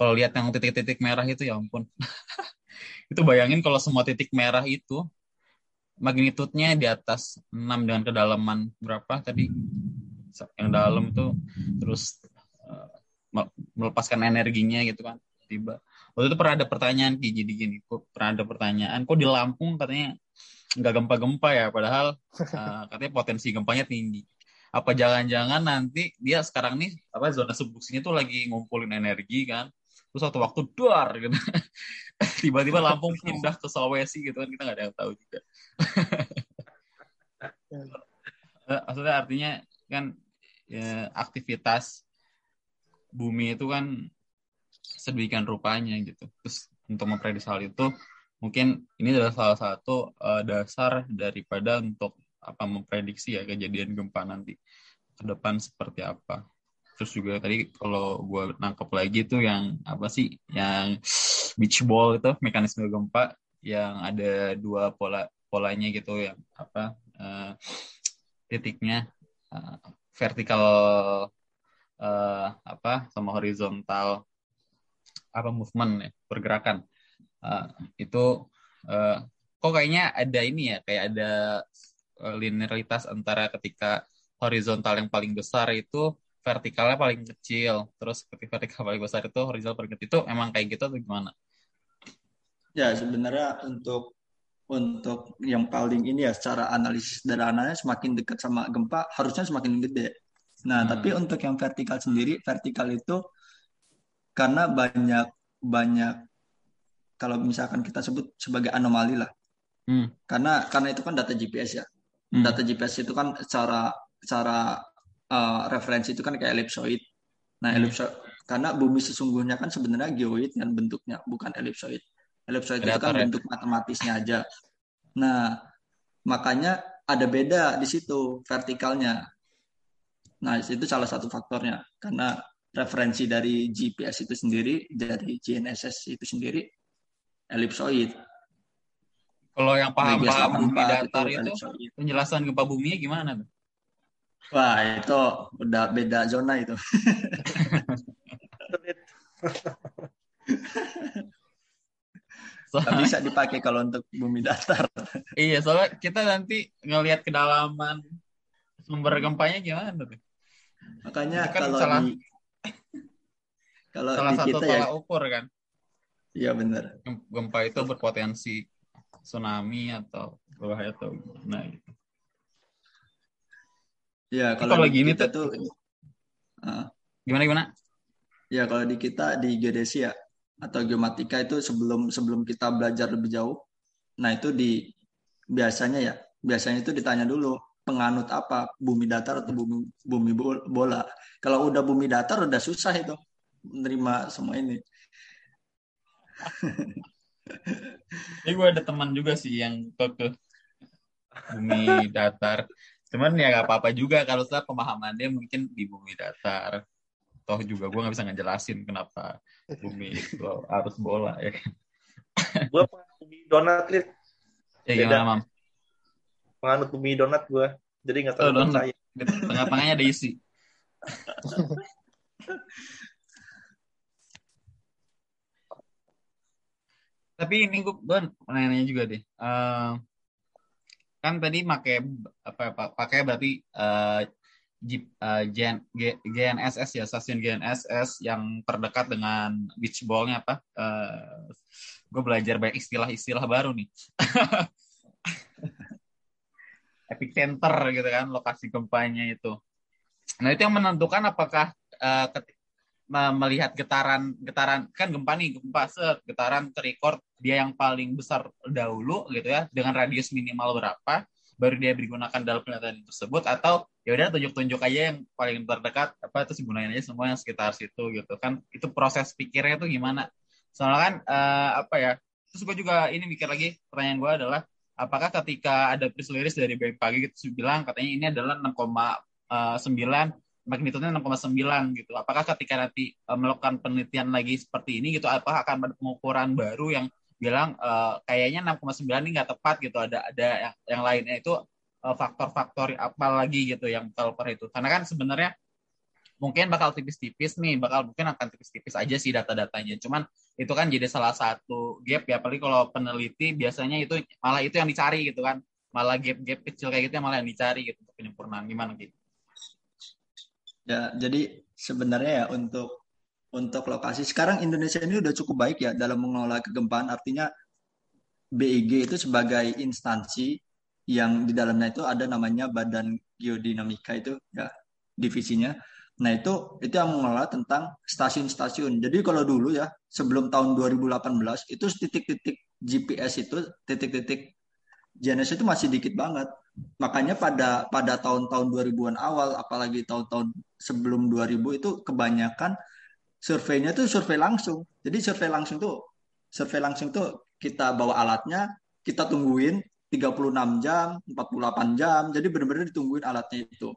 kalau lihat yang titik-titik merah itu ya ampun. (laughs) Itu bayangin kalau semua titik merah itu magnitudenya di atas 6 dengan kedalaman berapa tadi? Yang dalam tuh terus uh, melepaskan energinya gitu kan tiba. Waktu itu pernah ada pertanyaan kayak gini gini kok pernah ada pertanyaan kok di Lampung katanya nggak gempa-gempa ya padahal uh, (laughs) katanya potensi gempanya tinggi. Apa jangan-jangan nanti dia sekarang nih apa zona subduksinya tuh lagi ngumpulin energi kan terus satu waktu duar gitu. (laughs) Tiba-tiba Lampung pindah ke Sulawesi gitu kan kita nggak ada yang tahu juga. (laughs) Maksudnya artinya kan ya, aktivitas bumi itu kan sedemikian rupanya gitu. Terus untuk memprediksi hal itu mungkin ini adalah salah satu uh, dasar daripada untuk apa memprediksi ya kejadian gempa nanti ke depan seperti apa. Terus juga tadi kalau gue nangkep lagi tuh yang apa sih yang beach ball itu mekanisme gempa yang ada dua pola polanya gitu yang apa uh, titiknya uh, vertikal uh, apa sama horizontal apa movement ya pergerakan. Uh, itu uh, kok kayaknya ada ini ya kayak ada linearitas antara ketika horizontal yang paling besar itu vertikalnya paling kecil terus ketika vertikal paling besar itu horizontal paling kecil itu emang kayak gitu atau gimana? Ya sebenarnya untuk untuk yang paling ini ya secara analisis sederhananya semakin dekat sama gempa harusnya semakin gede. Nah hmm. tapi untuk yang vertikal sendiri vertikal itu karena banyak banyak kalau misalkan kita sebut sebagai anomali lah. Hmm. Karena karena itu kan data GPS ya. Hmm. Data GPS itu kan secara secara uh, referensi itu kan kayak ellipsoid. Nah, hmm. ellipsoid karena bumi sesungguhnya kan sebenarnya geoid kan bentuknya, bukan ellipsoid. Ellipsoid itu kan ya. bentuk matematisnya aja. Nah, makanya ada beda di situ vertikalnya. Nah, itu salah satu faktornya karena referensi dari GPS itu sendiri dari GNSS itu sendiri ellipsoid. Kalau yang paham-paham bumi datar itu, itu penjelasan gempa bumi gimana tuh? Wah, itu udah beda zona itu. so, bisa dipakai kalau untuk bumi datar. iya, soalnya kita nanti ngelihat kedalaman sumber gempanya gimana tuh? Makanya kan kalau salah, di kalau salah di satu kita ya, ukur kan. Iya benar. Gempa itu berpotensi tsunami atau bahaya atau gitu. Ya kalau, kalau gini tuh, tuh uh, gimana gimana? Ya kalau di kita di geodesia atau geomatika itu sebelum sebelum kita belajar lebih jauh, nah itu di biasanya ya biasanya itu ditanya dulu penganut apa bumi datar atau bumi bumi bola. Kalau udah bumi datar udah susah itu menerima semua ini. Ini gue ada teman juga sih yang ke, ke bumi datar. Cuman ya gak apa-apa juga kalau saya pemahamannya mungkin di bumi datar. Toh juga gue gak bisa ngejelasin kenapa bumi itu harus bola ya kan. gue penganut bumi donat, Lid. Ya gimana, Mam? Penganut bumi donat gue. Jadi gak terlalu oh, percaya. Tengah-tengahnya ada isi. (laughs) Tapi ini gue, gue nanya juga deh. Uh, kan tadi pakai apa pakai berarti uh, Jeep, uh, GN, G, GNSS ya stasiun GNSS yang terdekat dengan beach ballnya apa? Uh, gue belajar banyak istilah-istilah baru nih. (laughs) Epicenter gitu kan lokasi gempanya itu. Nah itu yang menentukan apakah uh, melihat getaran getaran kan gempa nih gempa set getaran terrecord dia yang paling besar dahulu gitu ya dengan radius minimal berapa baru dia digunakan dalam penelitian tersebut atau ya udah tunjuk-tunjuk aja yang paling terdekat apa terus gunain aja semua yang sekitar situ gitu kan. Itu proses pikirnya tuh gimana. Soalnya kan uh, apa ya terus gue juga ini mikir lagi pertanyaan gue adalah apakah ketika ada press release dari BMKG gitu bilang katanya ini adalah 6,9 eh, magnitude-nya 6,9 gitu. Apakah ketika nanti uh, melakukan penelitian lagi seperti ini gitu, apakah akan ada pengukuran baru yang bilang uh, kayaknya 6,9 ini nggak tepat gitu ada ada yang, yang lainnya itu uh, faktor-faktor apa lagi gitu yang kalau itu. Karena kan sebenarnya mungkin bakal tipis-tipis nih bakal mungkin akan tipis-tipis aja sih data-datanya. Cuman itu kan jadi salah satu gap ya apalagi kalau peneliti biasanya itu malah itu yang dicari gitu kan. Malah gap-gap kecil kayak gitu yang malah yang dicari gitu penyempurnaan. Gimana gitu ya jadi sebenarnya ya untuk untuk lokasi. Sekarang Indonesia ini udah cukup baik ya dalam mengelola kegempaan. Artinya BIG itu sebagai instansi yang di dalamnya itu ada namanya Badan Geodinamika itu ya divisinya. Nah itu itu yang mengelola tentang stasiun-stasiun. Jadi kalau dulu ya sebelum tahun 2018 itu titik-titik GPS itu titik-titik GNS itu masih dikit banget. Makanya pada pada tahun-tahun 2000-an awal apalagi tahun-tahun sebelum 2000 itu kebanyakan surveinya tuh survei langsung. Jadi survei langsung tuh survei langsung tuh kita bawa alatnya, kita tungguin 36 jam, 48 jam. Jadi benar-benar ditungguin alatnya itu.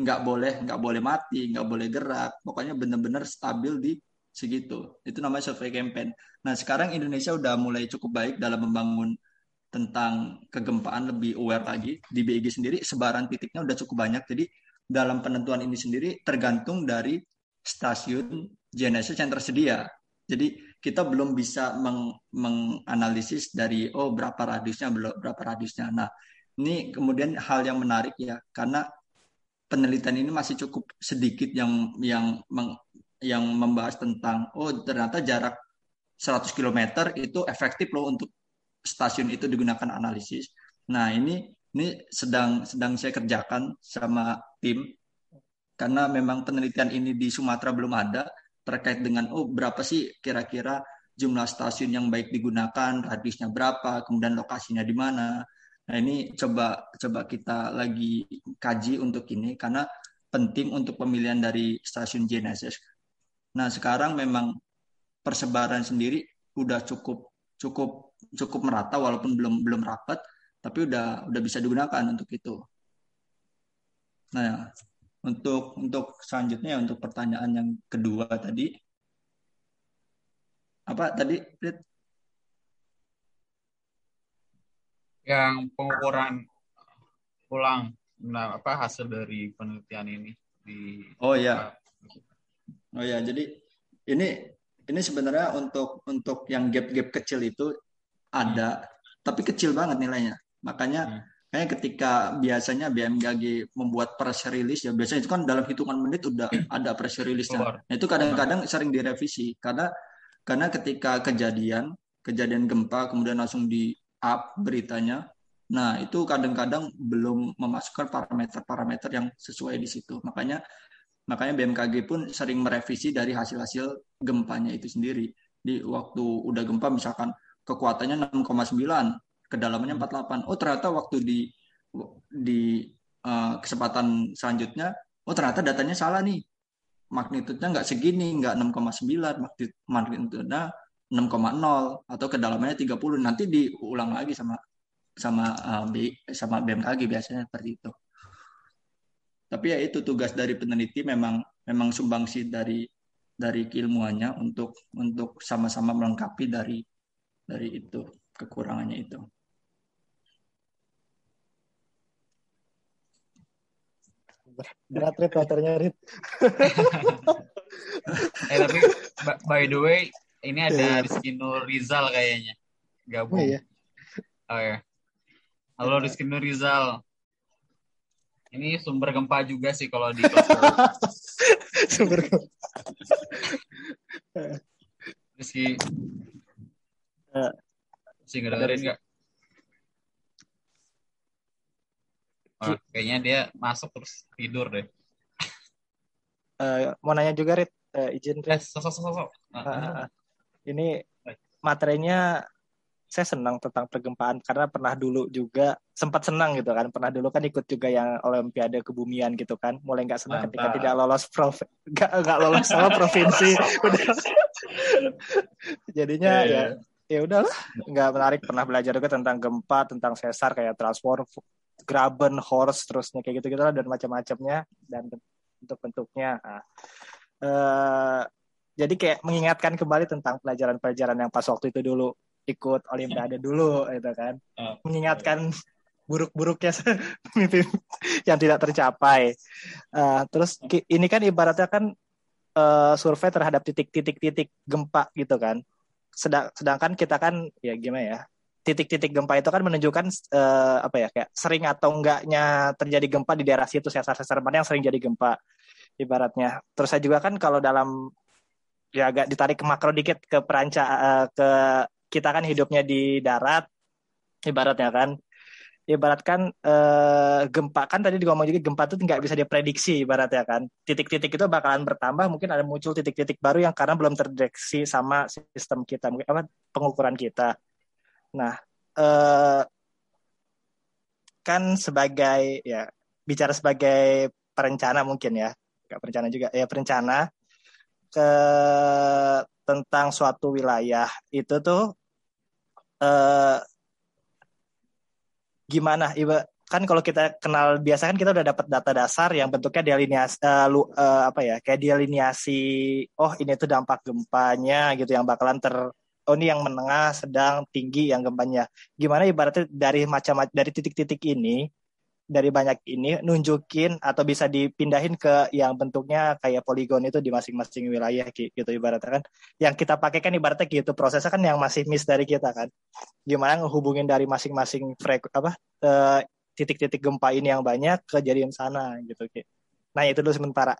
Nggak boleh, nggak boleh mati, nggak boleh gerak. Pokoknya benar-benar stabil di segitu. Itu namanya survei campaign. Nah, sekarang Indonesia udah mulai cukup baik dalam membangun tentang kegempaan lebih aware lagi. Di BIG sendiri sebaran titiknya udah cukup banyak. Jadi dalam penentuan ini sendiri tergantung dari stasiun GNSS yang tersedia. Jadi kita belum bisa meng menganalisis dari oh berapa radiusnya berapa radiusnya. Nah, ini kemudian hal yang menarik ya karena penelitian ini masih cukup sedikit yang yang meng, yang membahas tentang oh ternyata jarak 100 km itu efektif loh untuk stasiun itu digunakan analisis. Nah, ini ini sedang sedang saya kerjakan sama tim karena memang penelitian ini di Sumatera belum ada terkait dengan oh berapa sih kira-kira jumlah stasiun yang baik digunakan, radiusnya berapa, kemudian lokasinya di mana. Nah, ini coba coba kita lagi kaji untuk ini karena penting untuk pemilihan dari stasiun GNSS. Nah, sekarang memang persebaran sendiri udah cukup cukup cukup merata walaupun belum belum rapat, tapi udah udah bisa digunakan untuk itu. Nah, untuk untuk selanjutnya untuk pertanyaan yang kedua tadi apa tadi Rit? yang pengukuran ulang nah apa hasil dari penelitian ini di oh ya oh ya jadi ini ini sebenarnya untuk untuk yang gap-gap kecil itu ada hmm. tapi kecil banget nilainya makanya hmm Kayak ketika biasanya BMKG membuat press release ya biasanya itu kan dalam hitungan menit udah (clears throat) ada press release-nya. Nah, itu kadang-kadang sering direvisi karena karena ketika kejadian kejadian gempa kemudian langsung di up beritanya. Nah, itu kadang-kadang belum memasukkan parameter-parameter yang sesuai di situ. Makanya makanya BMKG pun sering merevisi dari hasil-hasil gempanya itu sendiri. Di waktu udah gempa misalkan kekuatannya 6,9 kedalamannya 48. Oh ternyata waktu di di uh, kesempatan selanjutnya, oh ternyata datanya salah nih. Magnitudenya nggak segini, nggak 6,9, magnitudenya 6,0 atau kedalamannya 30. Nanti diulang lagi sama sama uh, B, sama BMKG biasanya seperti itu. Tapi ya itu tugas dari peneliti memang memang sumbangsi dari dari keilmuannya untuk untuk sama-sama melengkapi dari dari itu kekurangannya itu. Berat rit motornya rit. (laughs) Eh tapi by the way ini ada Rizky Nur Rizal kayaknya. Gabung. Oh, iya. oh ya halo Rizky Nur Rizal Ini sumber gempa juga sih kalau di. (laughs) Sumber Rizky. Eh, Rizky ngedengerin nggak? Oh, kayaknya dia masuk terus tidur deh. eh, mau nanya juga Rit, Eh, izin Eh, Rit. sosok sosok sosok. Nah, Ah, ah, ah. ini materinya saya senang tentang pergempaan karena pernah dulu juga sempat senang gitu kan pernah dulu kan ikut juga yang olimpiade kebumian gitu kan mulai nggak senang ketika Mantap. tidak lolos prof nggak nggak lolos sama (laughs) provinsi udah jadinya Iya, ya iya. ya udahlah nggak menarik pernah belajar juga tentang gempa tentang sesar kayak transform graben horse terusnya kayak gitu gitulah dan macam-macamnya dan bentuk-bentuknya. Nah, eh, jadi kayak mengingatkan kembali tentang pelajaran-pelajaran yang pas waktu itu dulu ikut olimpiade dulu gitu kan. Ah. mengingatkan buruk-buruknya (laughs) mimpi yang tidak tercapai. Eh, terus ini kan ibaratnya kan eh, survei terhadap titik-titik-titik gempa gitu kan. Sedang, sedangkan kita kan ya gimana ya titik-titik gempa itu kan menunjukkan eh, apa ya kayak sering atau enggaknya terjadi gempa di daerah situ sesar-sesar mana yang sering jadi gempa ibaratnya. Terus saya juga kan kalau dalam ya agak ditarik ke makro dikit ke peranca eh, ke kita kan hidupnya di darat ibaratnya kan. Ibaratkan eh, gempa kan tadi ngomong juga gempa itu nggak bisa diprediksi ibaratnya kan. Titik-titik itu bakalan bertambah mungkin ada muncul titik-titik baru yang karena belum terdeteksi sama sistem kita mungkin apa pengukuran kita nah eh, kan sebagai ya bicara sebagai perencana mungkin ya nggak perencana juga ya perencana ke tentang suatu wilayah itu tuh eh, gimana? Iba kan kalau kita kenal biasa kan kita udah dapat data dasar yang bentuknya delineasi eh, lu, eh, apa ya kayak delineasi oh ini tuh dampak gempanya gitu yang bakalan ter oh ini yang menengah sedang tinggi yang gempanya. Gimana ibaratnya dari macam dari titik-titik ini dari banyak ini nunjukin atau bisa dipindahin ke yang bentuknya kayak poligon itu di masing-masing wilayah gitu ibaratnya kan. Yang kita pakai kan ibaratnya gitu prosesnya kan yang masih miss dari kita kan. Gimana ngehubungin dari masing-masing frek apa eh, titik-titik gempa ini yang banyak ke jadian sana gitu Ki. nah itu dulu sementara.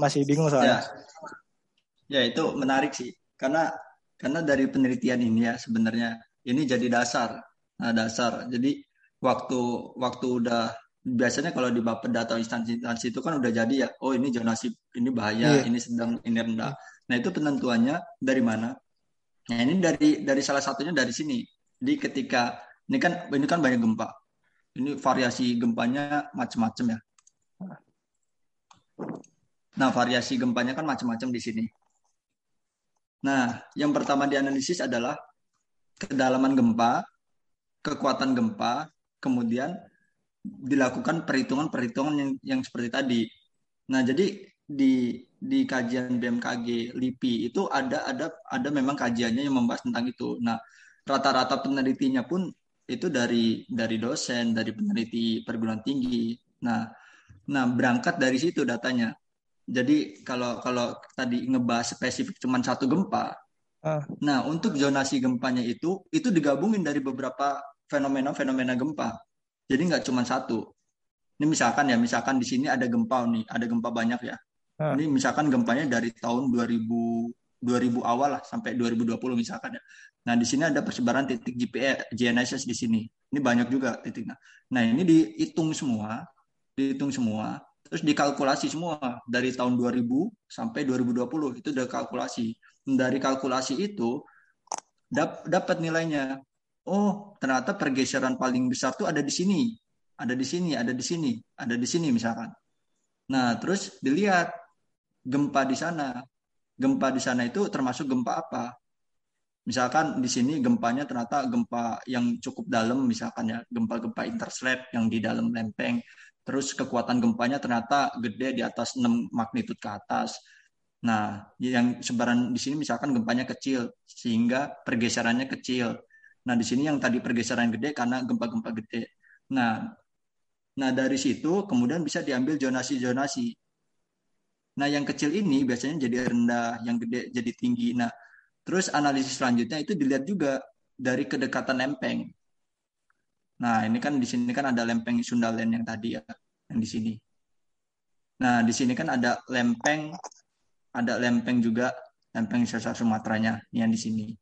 Masih bingung Ya, soalnya ya itu menarik sih karena karena dari penelitian ini ya sebenarnya ini jadi dasar, nah dasar. Jadi waktu waktu udah biasanya kalau di Bapeda atau instansi-instansi itu kan udah jadi ya, oh ini zonasi ini bahaya, Iya. ini sedang, ini rendah. Nah itu penentuannya dari mana? Nah ini dari dari salah satunya dari sini. Jadi ketika ini kan ini kan banyak gempa, ini variasi gempanya macam-macam ya. Nah, variasi gempanya kan macam-macam di sini. Nah, yang pertama dianalisis adalah kedalaman gempa, kekuatan gempa, kemudian dilakukan perhitungan-perhitungan yang, yang seperti tadi. Nah, jadi di di kajian BMKG LIPI itu ada ada ada memang kajiannya yang membahas tentang itu. Nah, rata-rata penelitinya pun itu dari dari dosen, dari peneliti perguruan tinggi. Nah, nah berangkat dari situ datanya. Jadi kalau kalau tadi ngebahas spesifik cuma satu gempa, Ah. nah untuk zonasi gempanya itu itu digabungin dari beberapa fenomena-fenomena gempa. Jadi nggak cuma satu. Ini misalkan ya, misalkan di sini ada gempa nih, ada gempa banyak ya. Ah. Ini misalkan gempanya dari tahun 2000 2000 awal lah sampai 2020 misalkan ya. Nah di sini ada persebaran titik GPE, GNSS di sini. Ini banyak juga titiknya. Nah ini dihitung semua, dihitung semua, terus dikalkulasi semua dari tahun 2000 sampai 2020 itu udah kalkulasi. Dari kalkulasi itu dap- dapat nilainya. Oh ternyata pergeseran paling besar tuh ada di sini, ada di sini, ada di sini, ada di sini misalkan. Nah terus dilihat gempa di sana, gempa di sana itu termasuk gempa apa? Misalkan di sini gempanya ternyata gempa yang cukup dalam, misalkan ya gempa-gempa interslab yang di dalam lempeng. Terus kekuatan gempanya ternyata gede di atas 6 magnitud ke atas. Nah, yang sebaran di sini misalkan gempanya kecil sehingga pergeserannya kecil. Nah, di sini yang tadi pergeseran gede karena gempa-gempa gede. Nah, nah dari situ kemudian bisa diambil zonasi-zonasi. Nah, yang kecil ini biasanya jadi rendah, yang gede jadi tinggi. Nah, terus analisis selanjutnya itu dilihat juga dari kedekatan lempeng. Nah, ini kan di sini kan ada lempeng Sundaland yang tadi ya, yang di sini. Nah, di sini kan ada lempeng, ada lempeng juga, lempeng sesar Sumateranya yang di sini.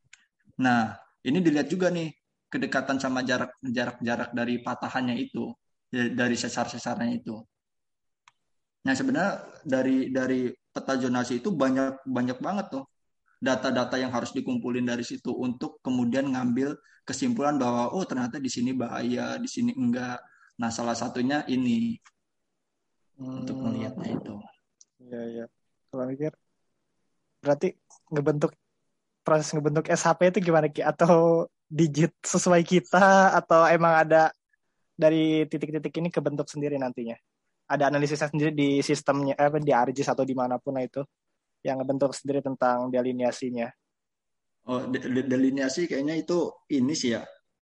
Nah, ini dilihat juga nih kedekatan sama jarak jarak jarak dari patahannya itu, dari sesar-sesarnya itu. Nah, sebenarnya dari dari peta zonasi itu banyak banyak banget tuh data-data yang harus dikumpulin dari situ untuk kemudian ngambil kesimpulan bahwa oh ternyata di sini bahaya, di sini enggak. Nah, salah satunya ini hmm. untuk melihatnya itu. Iya, iya. Kalau mikir berarti ngebentuk proses ngebentuk SHP itu gimana Ki? Atau digit sesuai kita atau emang ada dari titik-titik ini kebentuk sendiri nantinya? Ada analisisnya sendiri di sistemnya eh, di ARGIS atau di mana pun lah itu? Yang ngebentuk sendiri tentang delineasinya. Oh, de delineasi kayaknya itu ini sih ya.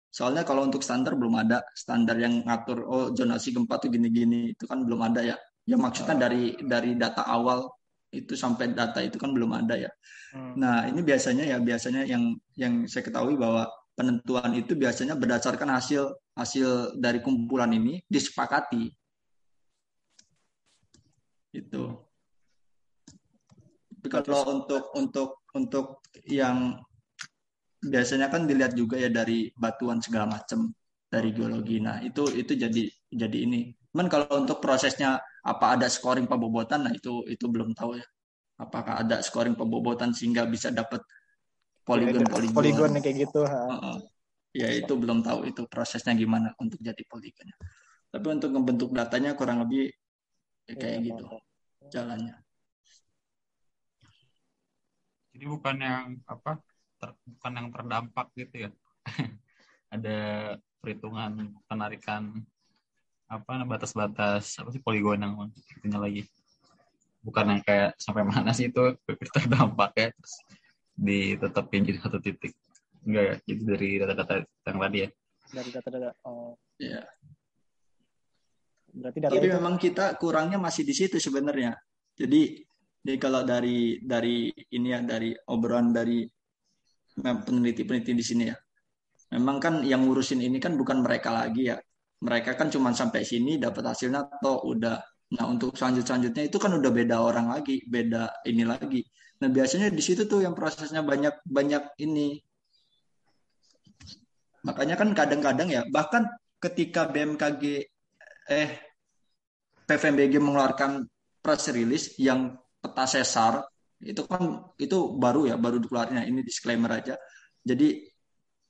Soalnya kalau untuk standar belum ada standar yang ngatur oh zonasi gempa tuh gini-gini itu kan belum ada ya. Ya maksudnya dari dari data awal itu sampai data itu kan belum ada ya. Hmm. Nah, ini biasanya ya biasanya yang yang saya ketahui bahwa penentuan itu biasanya berdasarkan hasil hasil dari kumpulan ini disepakati. Itu. Tapi kalau untuk untuk untuk yang biasanya kan dilihat juga ya dari batuan segala macam dari geologi. Nah itu itu jadi jadi ini. Cuman kalau untuk prosesnya apa ada scoring pembobotan, nah itu itu belum tahu ya. Apakah ada scoring pembobotan sehingga bisa dapat poligon poligon. Poligon kayak gitu. Ha. Uh, ya itu belum tahu itu prosesnya gimana untuk jadi poligonnya. Tapi untuk membentuk datanya kurang lebih ya kayak ya, gitu jalannya. Jadi bukan yang apa ter, bukan yang terdampak gitu ya. (laughs) Ada perhitungan penarikan apa batas-batas apa sih poligon yang itunya lagi. Bukan yang kayak sampai mana sih itu (laughs) terdampak ya terus ditetapin jadi satu titik. Enggak ya, jadi dari data-data yang tadi ya. Dari data-data oh. Iya. Berarti data Jadi itu... memang kita kurangnya masih di situ sebenarnya. Jadi jadi kalau dari dari ini ya dari obrolan dari peneliti-peneliti di sini ya, memang kan yang ngurusin ini kan bukan mereka lagi ya. Mereka kan cuma sampai sini dapat hasilnya atau udah. Nah untuk selanjut selanjutnya itu kan udah beda orang lagi, beda ini lagi. Nah biasanya di situ tuh yang prosesnya banyak banyak ini. Makanya kan kadang-kadang ya bahkan ketika BMKG eh PVMBG mengeluarkan press release yang peta sesar itu kan itu baru ya baru dikeluarin. Ini disclaimer aja. Jadi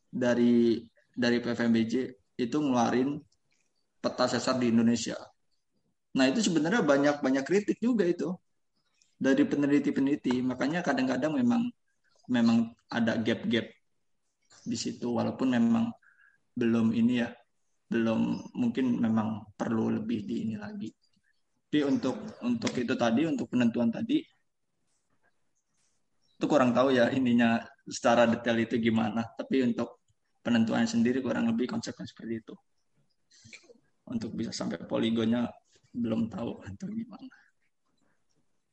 dari dari PVMBJ itu ngeluarin peta sesar di Indonesia. Nah itu sebenarnya banyak banyak kritik juga itu dari peneliti-peneliti. Makanya kadang-kadang memang memang ada gap-gap di situ walaupun memang belum ini ya belum mungkin memang perlu lebih di ini lagi tapi untuk untuk itu tadi untuk penentuan tadi itu kurang tahu ya ininya secara detail itu gimana. Tapi untuk penentuan sendiri kurang lebih konsepnya seperti itu. Untuk bisa sampai poligonnya belum tahu atau gimana.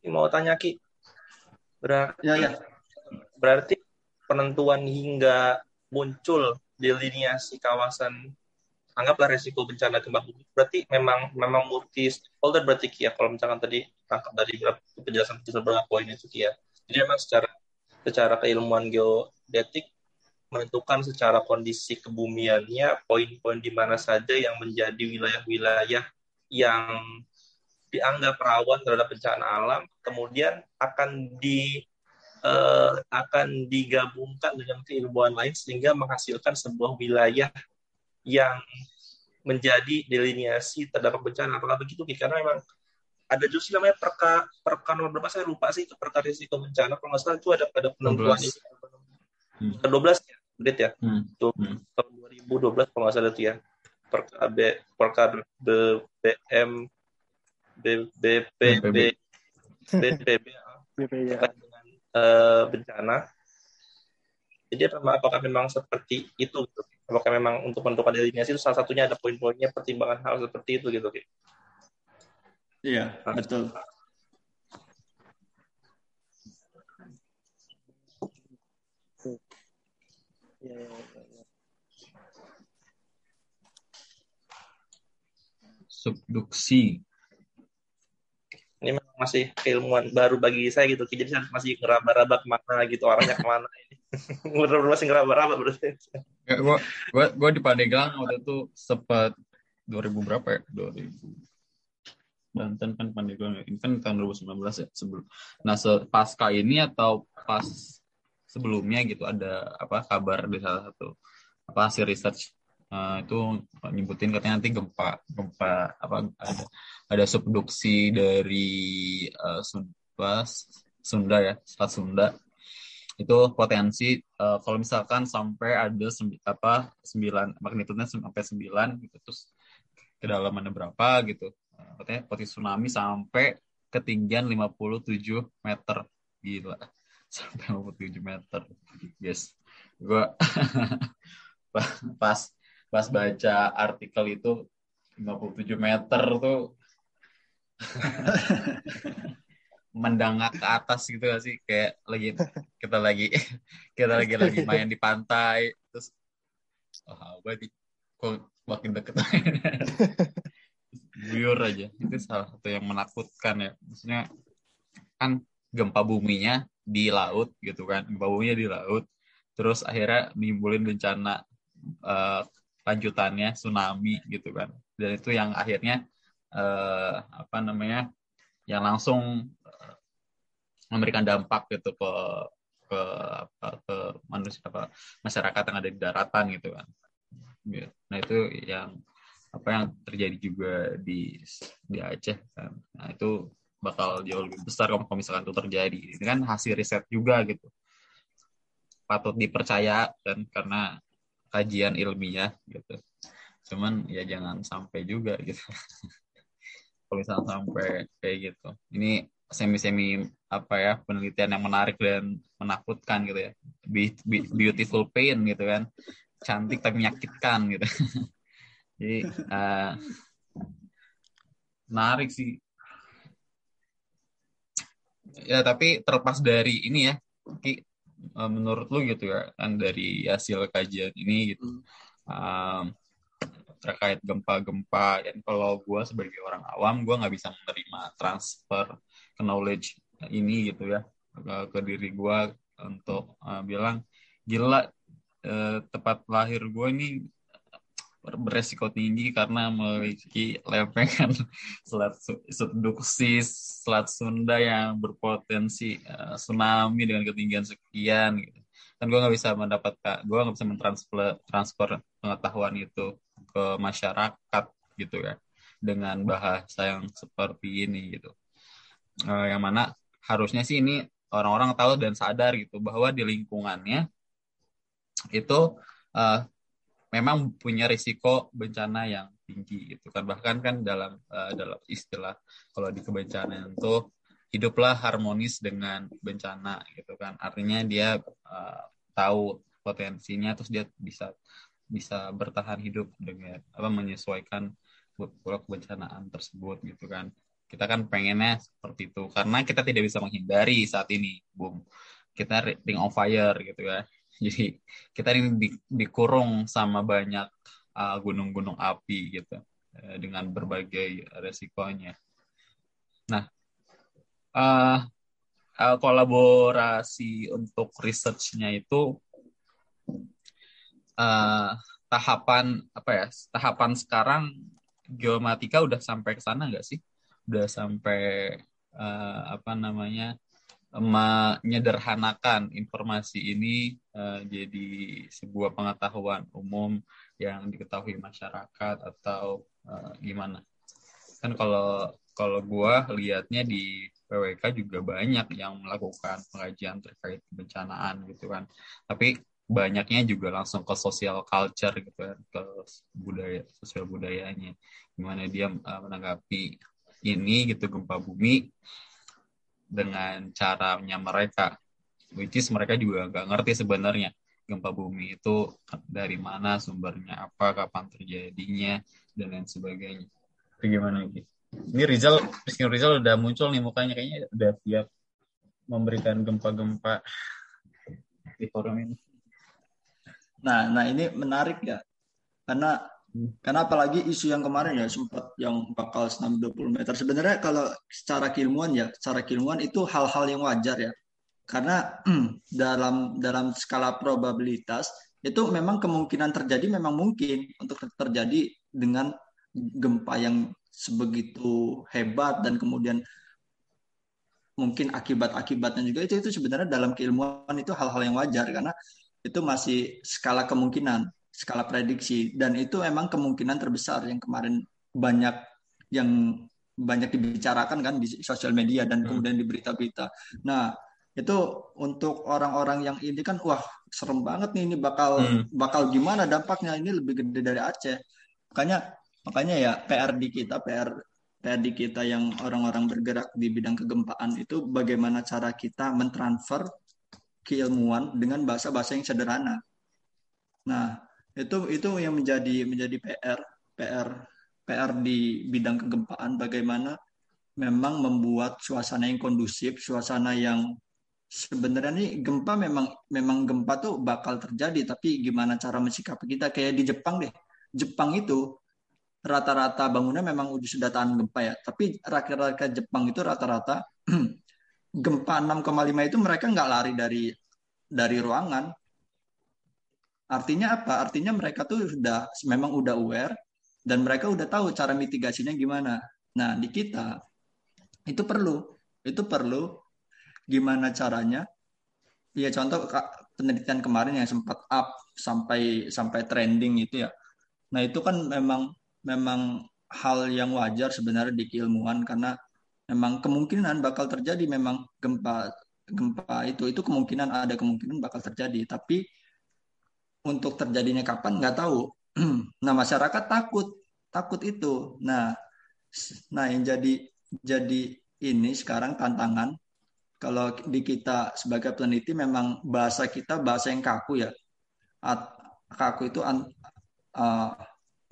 Mau tanya Ki, berarti, ya, ya. berarti penentuan hingga muncul delineasi kawasan anggaplah resiko bencana gempa bumi. Berarti memang memang multi stakeholder berarti ya kalau misalkan tadi tangkap dari penjelasan penjelasan beberapa poin itu ya. Jadi memang secara secara keilmuan geodetik menentukan secara kondisi kebumiannya poin-poin di mana saja yang menjadi wilayah-wilayah yang dianggap rawan terhadap bencana alam kemudian akan di uh, akan digabungkan dengan keilmuan lain sehingga menghasilkan sebuah wilayah yang menjadi delineasi terdapat bencana. Apakah begitu? Karena memang ada justru namanya perka perka nomor berapa saya lupa sih itu perka risiko bencana kalau nggak salah itu ada pada penentuan ini hmm. 12 ya update ya hmm. itu hmm. tahun 2012 kalau nggak salah itu ya perka B perka BBM BPB BPB dengan uh, bencana jadi apakah memang seperti itu gitu? Apakah memang untuk menentukan delineasi itu salah satunya ada poin-poinnya pertimbangan hal seperti itu gitu Iya, nah. betul. subduksi. Ini memang masih keilmuan baru bagi saya gitu. Jadi saya masih ngeraba-raba ke mana gitu arahnya ke mana ini. (laughs) Bener-bener masih ngeraba-raba berarti. Ya, gua, gua, gua di Pandeglang waktu itu sempat 2000 berapa ya? 2000 Banten kan Pandeglang ya. Ini kan tahun 2019 ya sebelum. Nah, pasca ini atau pas sebelumnya gitu ada apa kabar di salah satu apa hasil research eh, itu nyebutin katanya nanti gempa gempa apa ada ada subduksi dari eh, Sunda Sunda ya Selat Sunda itu potensi eh, kalau misalkan sampai ada sembi- apa sembilan magnitudenya sampai sembilan gitu terus kedalamannya berapa gitu. Katanya potensi tsunami sampai ketinggian 57 meter. Gila (laughs) sampai 57 meter. Yes gua (laughs) pas pas baca artikel itu 57 meter tuh (laughs) mendangak ke atas gitu gak sih? Kayak lagi (laughs) kita lagi (laughs) kita lagi lagi main di pantai terus oh apa nih kok makin deket. (laughs) Buyur aja itu salah satu yang menakutkan ya. Maksudnya kan gempa buminya di laut gitu kan gempa buminya di laut terus akhirnya nimbulin bencana eh, lanjutannya tsunami gitu kan. Dan itu yang akhirnya eh, apa namanya yang langsung memberikan dampak gitu ke ke apa ke manusia apa masyarakat yang ada di daratan gitu kan. Gitu. nah itu yang apa yang terjadi juga di di Aceh kan. Nah itu bakal jauh lebih besar kalau misalkan itu terjadi. Ini kan hasil riset juga gitu. Patut dipercaya dan karena kajian ilmiah gitu. Cuman ya jangan sampai juga gitu. (laughs) Kalau misalnya sampai kayak gitu. Ini semi semi apa ya penelitian yang menarik dan menakutkan gitu ya. Be- be- beautiful pain gitu kan. Cantik tapi menyakitkan gitu. (laughs) Jadi eh, menarik sih. Ya tapi terlepas dari ini ya Ki, eh, menurut lu gitu ya kan dari hasil kajian ini gitu. Um, terkait gempa-gempa dan kalau gue sebagai orang awam gue nggak bisa menerima transfer knowledge ini gitu ya ke, ke diri gue untuk uh, bilang gila eh, tempat lahir gue ini ber- beresiko tinggi karena memiliki lempengan (laughs) selat subduksi selat Sunda yang berpotensi eh, tsunami dengan ketinggian sekian gitu. kan gue nggak bisa mendapatkan gue nggak bisa mentransfer transfer pengetahuan itu ke masyarakat gitu ya dengan bahasa yang seperti ini gitu Eh, yang mana harusnya sih ini orang-orang tahu dan sadar gitu bahwa di lingkungannya itu eh, memang punya risiko bencana yang tinggi gitu kan. Bahkan kan dalam eh, dalam istilah kalau di kebencanaan itu hiduplah harmonis dengan bencana gitu kan. Artinya dia eh, tahu potensinya terus dia bisa bisa bertahan hidup dengan apa menyesuaikan pola kebencanaan tersebut gitu kan kita kan pengennya seperti itu karena kita tidak bisa menghindari saat ini boom. Kita ring of fire gitu ya. (laughs) Jadi kita ini di- dikurung sama banyak uh, gunung-gunung api gitu eh, dengan berbagai resikonya. Nah uh, uh, kolaborasi untuk researchnya itu uh, tahapan apa ya tahapan sekarang geomatika udah sampai ke sana nggak sih udah sampai eh, apa namanya menyederhanakan informasi ini eh, jadi sebuah pengetahuan umum yang diketahui masyarakat atau eh, gimana. Kan kalau kalau gua lihatnya di PWK juga banyak yang melakukan pengajian terkait kebencanaan gitu kan. Tapi banyaknya juga langsung ke social culture gitu kan ke budaya sosial budayanya. Gimana dia uh, menanggapi ini gitu gempa bumi dengan caranya mereka. Which is mereka juga nggak ngerti sebenarnya gempa bumi itu dari mana sumbernya apa kapan terjadinya dan lain sebagainya. Itu gimana ini Rizal Rizky Rizal udah muncul nih mukanya kayaknya udah siap memberikan gempa-gempa di forum ini. Nah, nah ini menarik ya, karena Karena apalagi isu yang kemarin ya sempat yang bakal senam 20 meter. Sebenarnya kalau secara keilmuan ya, secara keilmuan itu hal-hal yang wajar ya. Karena (clears throat) dalam dalam skala probabilitas itu memang kemungkinan terjadi memang mungkin untuk terjadi dengan gempa yang sebegitu hebat dan kemudian mungkin akibat-akibatnya juga itu itu sebenarnya dalam keilmuan itu hal-hal yang wajar karena itu masih skala kemungkinan skala prediksi dan itu emang kemungkinan terbesar yang kemarin banyak yang banyak dibicarakan kan di sosial media dan hmm. kemudian di berita-berita. Nah, itu untuk orang-orang yang ini kan wah serem banget nih ini bakal hmm. bakal gimana dampaknya ini lebih gede dari Aceh. Makanya makanya ya PR di kita PR PR di kita yang orang-orang bergerak di bidang kegempaan itu bagaimana cara kita mentransfer keilmuan dengan bahasa-bahasa yang sederhana. Nah, itu itu yang menjadi menjadi PR PR PR di bidang kegempaan. Bagaimana memang membuat suasana yang kondusif suasana yang sebenarnya nih gempa memang memang gempa tuh bakal terjadi. Tapi gimana cara mensikapi kita? Kayak di Jepang deh. Jepang itu rata-rata bangunnya memang udah sudah tahan gempa ya. Tapi rakyat-rakyat Jepang itu rata-rata (clears throat) gempa 6,5 itu mereka nggak lari dari dari ruangan Artinya apa? Artinya mereka tuh sudah memang udah aware dan mereka udah tahu cara mitigasinya gimana. Nah, di kita itu perlu, itu perlu gimana caranya? Ya contoh penelitian kemarin yang sempat up sampai sampai trending itu ya. Nah, itu kan memang memang hal yang wajar sebenarnya di keilmuan karena memang kemungkinan bakal terjadi memang gempa gempa itu itu kemungkinan ada kemungkinan bakal terjadi tapi untuk terjadinya kapan nggak tahu. (clears throat) nah masyarakat takut, takut itu. Nah, nah yang jadi jadi ini sekarang tantangan kalau di kita sebagai peneliti memang bahasa kita bahasa yang kaku ya. At, kaku itu uh,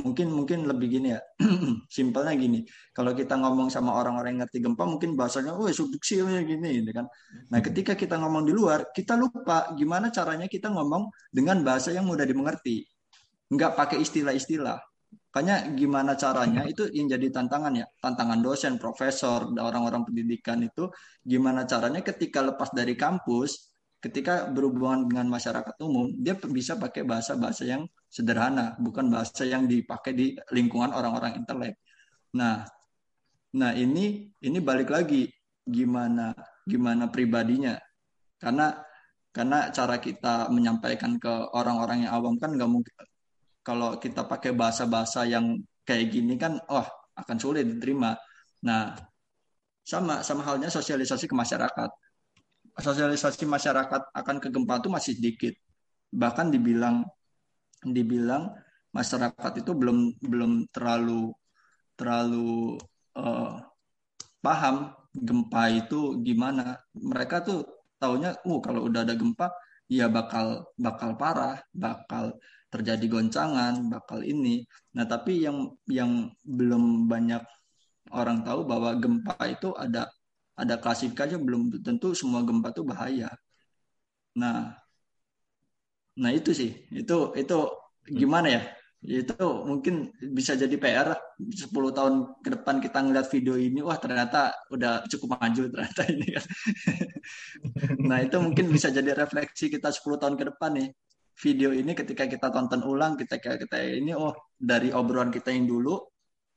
mungkin mungkin lebih gini ya. (clears throat) Simpelnya gini kalau kita ngomong sama orang-orang yang ngerti gempa mungkin bahasanya oh subduksi gini gitu kan. Nah hmm. ketika kita ngomong di luar kita lupa gimana caranya kita ngomong dengan bahasa yang mudah dimengerti. Nggak pakai istilah-istilah. Makanya gimana caranya itu yang jadi tantangan ya. Tantangan dosen profesor orang-orang pendidikan itu gimana caranya ketika lepas dari kampus ketika berhubungan dengan masyarakat umum, dia bisa pakai bahasa-bahasa yang sederhana, bukan bahasa yang dipakai di lingkungan orang-orang intelek. Nah, nah ini ini balik lagi gimana gimana pribadinya, karena karena cara kita menyampaikan ke orang-orang yang awam kan nggak mungkin kalau kita pakai bahasa-bahasa yang kayak gini kan, oh akan sulit diterima. Nah, sama sama halnya sosialisasi ke masyarakat sosialisasi masyarakat akan ke gempa itu masih sedikit. Bahkan dibilang dibilang masyarakat itu belum belum terlalu terlalu uh, paham gempa itu gimana. Mereka tuh taunya, uh kalau udah ada gempa ya bakal bakal parah, bakal terjadi goncangan, bakal ini. Nah, tapi yang yang belum banyak orang tahu bahwa gempa itu ada ada klasifikasinya belum tentu semua gempa itu bahaya. Nah, nah itu sih, itu itu gimana ya? Itu mungkin bisa jadi PR 10 tahun ke depan kita ngeliat video ini, wah ternyata udah cukup maju ternyata ini kan. (laughs) nah itu mungkin bisa jadi refleksi kita 10 tahun ke depan nih. Video ini ketika kita tonton ulang, kita kita ini, oh dari obrolan kita yang dulu,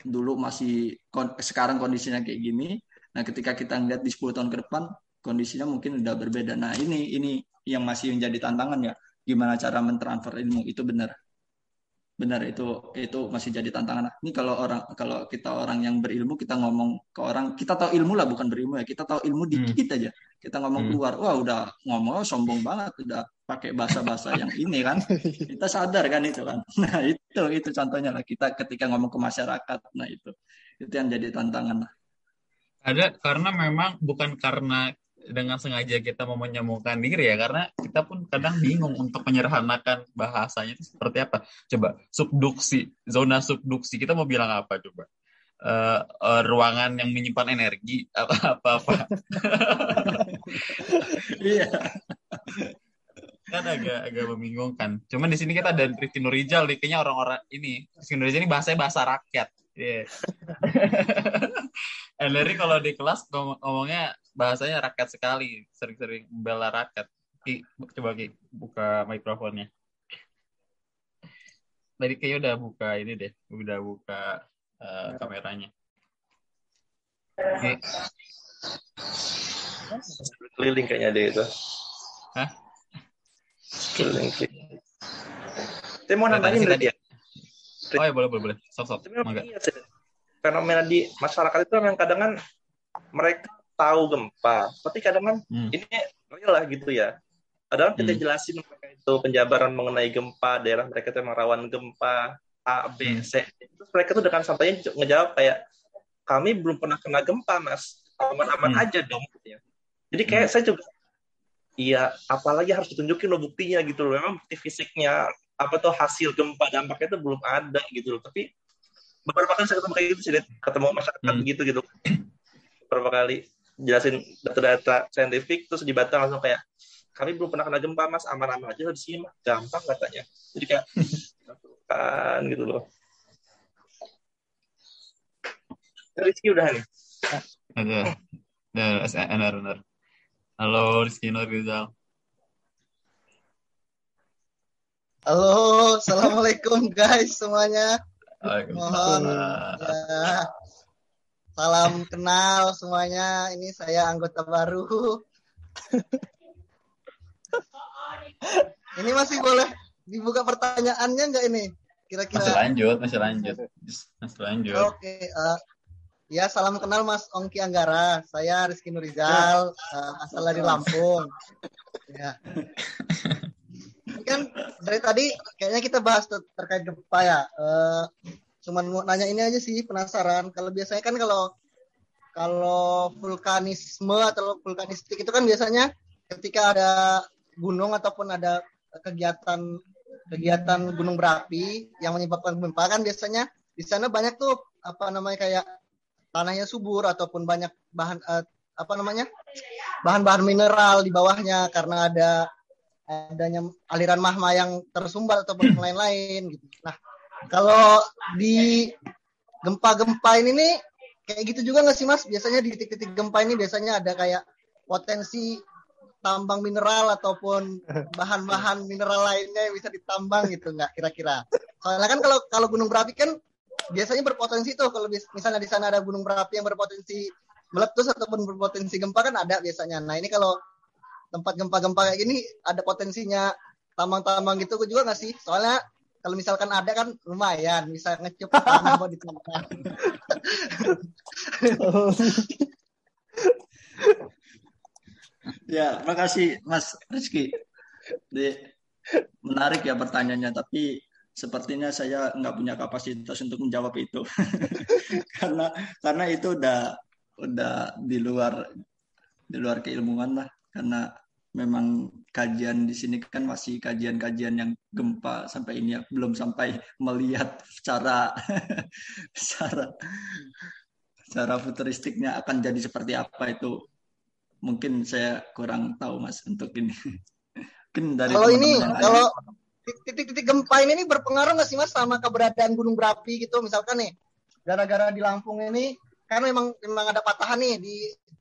dulu masih sekarang kondisinya kayak gini, Nah, ketika kita ngeliat di 10 tahun ke depan, kondisinya mungkin udah berbeda. Nah, ini ini yang masih menjadi tantangan ya. Gimana cara mentransfer ilmu itu benar. Benar itu itu masih jadi tantangan. Ini kalau orang kalau kita orang yang berilmu kita ngomong ke orang kita tahu ilmu lah bukan berilmu ya. Kita tahu ilmu dikit hmm. aja. Kita ngomong hmm. keluar, wah udah ngomong sombong banget, udah pakai bahasa-bahasa yang ini kan. (laughs) Kita sadar kan itu kan. (laughs) Nah, itu itu contohnya lah kita ketika ngomong ke masyarakat. Nah, itu itu yang jadi tantangan lah. Ada karena memang bukan karena dengan sengaja kita mau menyembuhkan diri ya karena kita pun kadang bingung untuk menyerhanakan bahasanya itu seperti apa coba subduksi zona subduksi kita mau bilang apa coba uh, uh, ruangan yang menyimpan energi (laughs) apa apa apa (laughs) iya kan agak agak membingungkan. Cuman di sini kita ada Rifki Nurijal nih, kayaknya orang-orang ini Rifki Nurijal ini bahasanya bahasa rakyat. Iya. Yeah. (laughs) Eleri kalau di kelas ngom- ngomongnya bahasanya rakyat sekali, sering-sering membela rakyat. Ki, coba Ki, buka mikrofonnya. Tadi kayaknya udah buka ini deh, udah buka eh, kameranya. Ki, keliling kayaknya dia itu. Hah? Keliling. Saya mau nambahin tadi ya. Oh ya boleh boleh boleh, sok sok, Tapi memang iya sih. fenomena di masyarakat itu memang kadang kan mereka tahu gempa, tapi kadang kan Hmm. ini real lah gitu ya. Kadang kita Hmm. jelasin mereka itu penjabaran mengenai gempa, daerah mereka itu memang rawan gempa A, B, Hmm. C. Terus mereka tuh dengan santainya ngejawab kayak kami belum pernah kena gempa, Mas. Aman-aman Hmm. aja dong gitu ya. Jadi kayak saya juga Iya, apalagi harus ditunjukin loh buktinya gitu loh. Memang bukti fisiknya apa tuh hasil gempa dampaknya itu belum ada gitu loh. Tapi beberapa kali saya ketemu kayak gitu sih, ketemu masyarakat Hmm. begitu gitu. Beberapa kali jelasin data-data saintifik terus dibantah langsung kayak kami belum pernah kena gempa mas aman-aman aja di sini mah gampang katanya jadi kayak kan gitu loh Rizky udah nih Ada, ada, benar benar. Halo Rizky Nurizal. Halo, assalamualaikum guys semuanya. Mohon Waalaikumsalam. ya, salam kenal semuanya. Ini saya anggota baru. ini masih boleh dibuka pertanyaannya nggak ini? Masih Kira-kira. lanjut, masih lanjut, masih lanjut. Oke. eh, ya salam kenal Mas Ongki Anggara. Saya Rizky Nurizal, eh, asal dari Lampung. Ya. Kan dari tadi kayaknya kita bahas ter- terkait gempa ya. Eh, cuman mau nanya ini aja sih penasaran. Kalau biasanya kan kalau kalau vulkanisme atau vulkanistik itu kan biasanya ketika ada gunung ataupun ada kegiatan kegiatan gunung berapi yang menyebabkan gempa kan biasanya di sana banyak tuh apa namanya kayak tanahnya subur ataupun banyak bahan eh, apa namanya bahan-bahan mineral di bawahnya karena ada adanya aliran magma yang tersumbat ataupun lain-lain gitu. Nah, kalau di gempa-gempa ini nih kayak gitu juga nggak sih Mas? Biasanya di titik-titik gempa ini biasanya ada kayak potensi tambang mineral ataupun bahan-bahan mineral lainnya yang bisa ditambang gitu nggak kira-kira? Soalnya kan kalau kalau gunung berapi kan biasanya berpotensi tuh kalau misalnya di sana ada gunung berapi yang berpotensi meletus ataupun berpotensi gempa kan ada biasanya. Nah ini kalau tempat gempa-gempa kayak gini ada potensinya tambang-tambang gitu juga nggak sih? Soalnya kalau misalkan ada kan lumayan bisa ngecup tanah buat ditambang. (laughs) Ya, makasih Mas Rizky. Di, menarik ya pertanyaannya, tapi sepertinya saya nggak punya kapasitas untuk menjawab itu. (laughs) karena karena itu udah udah di luar di luar keilmuan lah. Karena memang kajian di sini kan masih kajian-kajian yang gempa sampai ini ya, belum sampai melihat secara (laughs) secara secara futuristiknya akan jadi seperti apa itu. Mungkin saya kurang tahu mas untuk ini. (laughs) Mungkin dari Kalau ini kalau titik-titik gempa ini berpengaruh nggak sih mas sama keberadaan gunung berapi gitu? Misalkan nih gara-gara di Lampung ini kan memang memang ada patahan nih di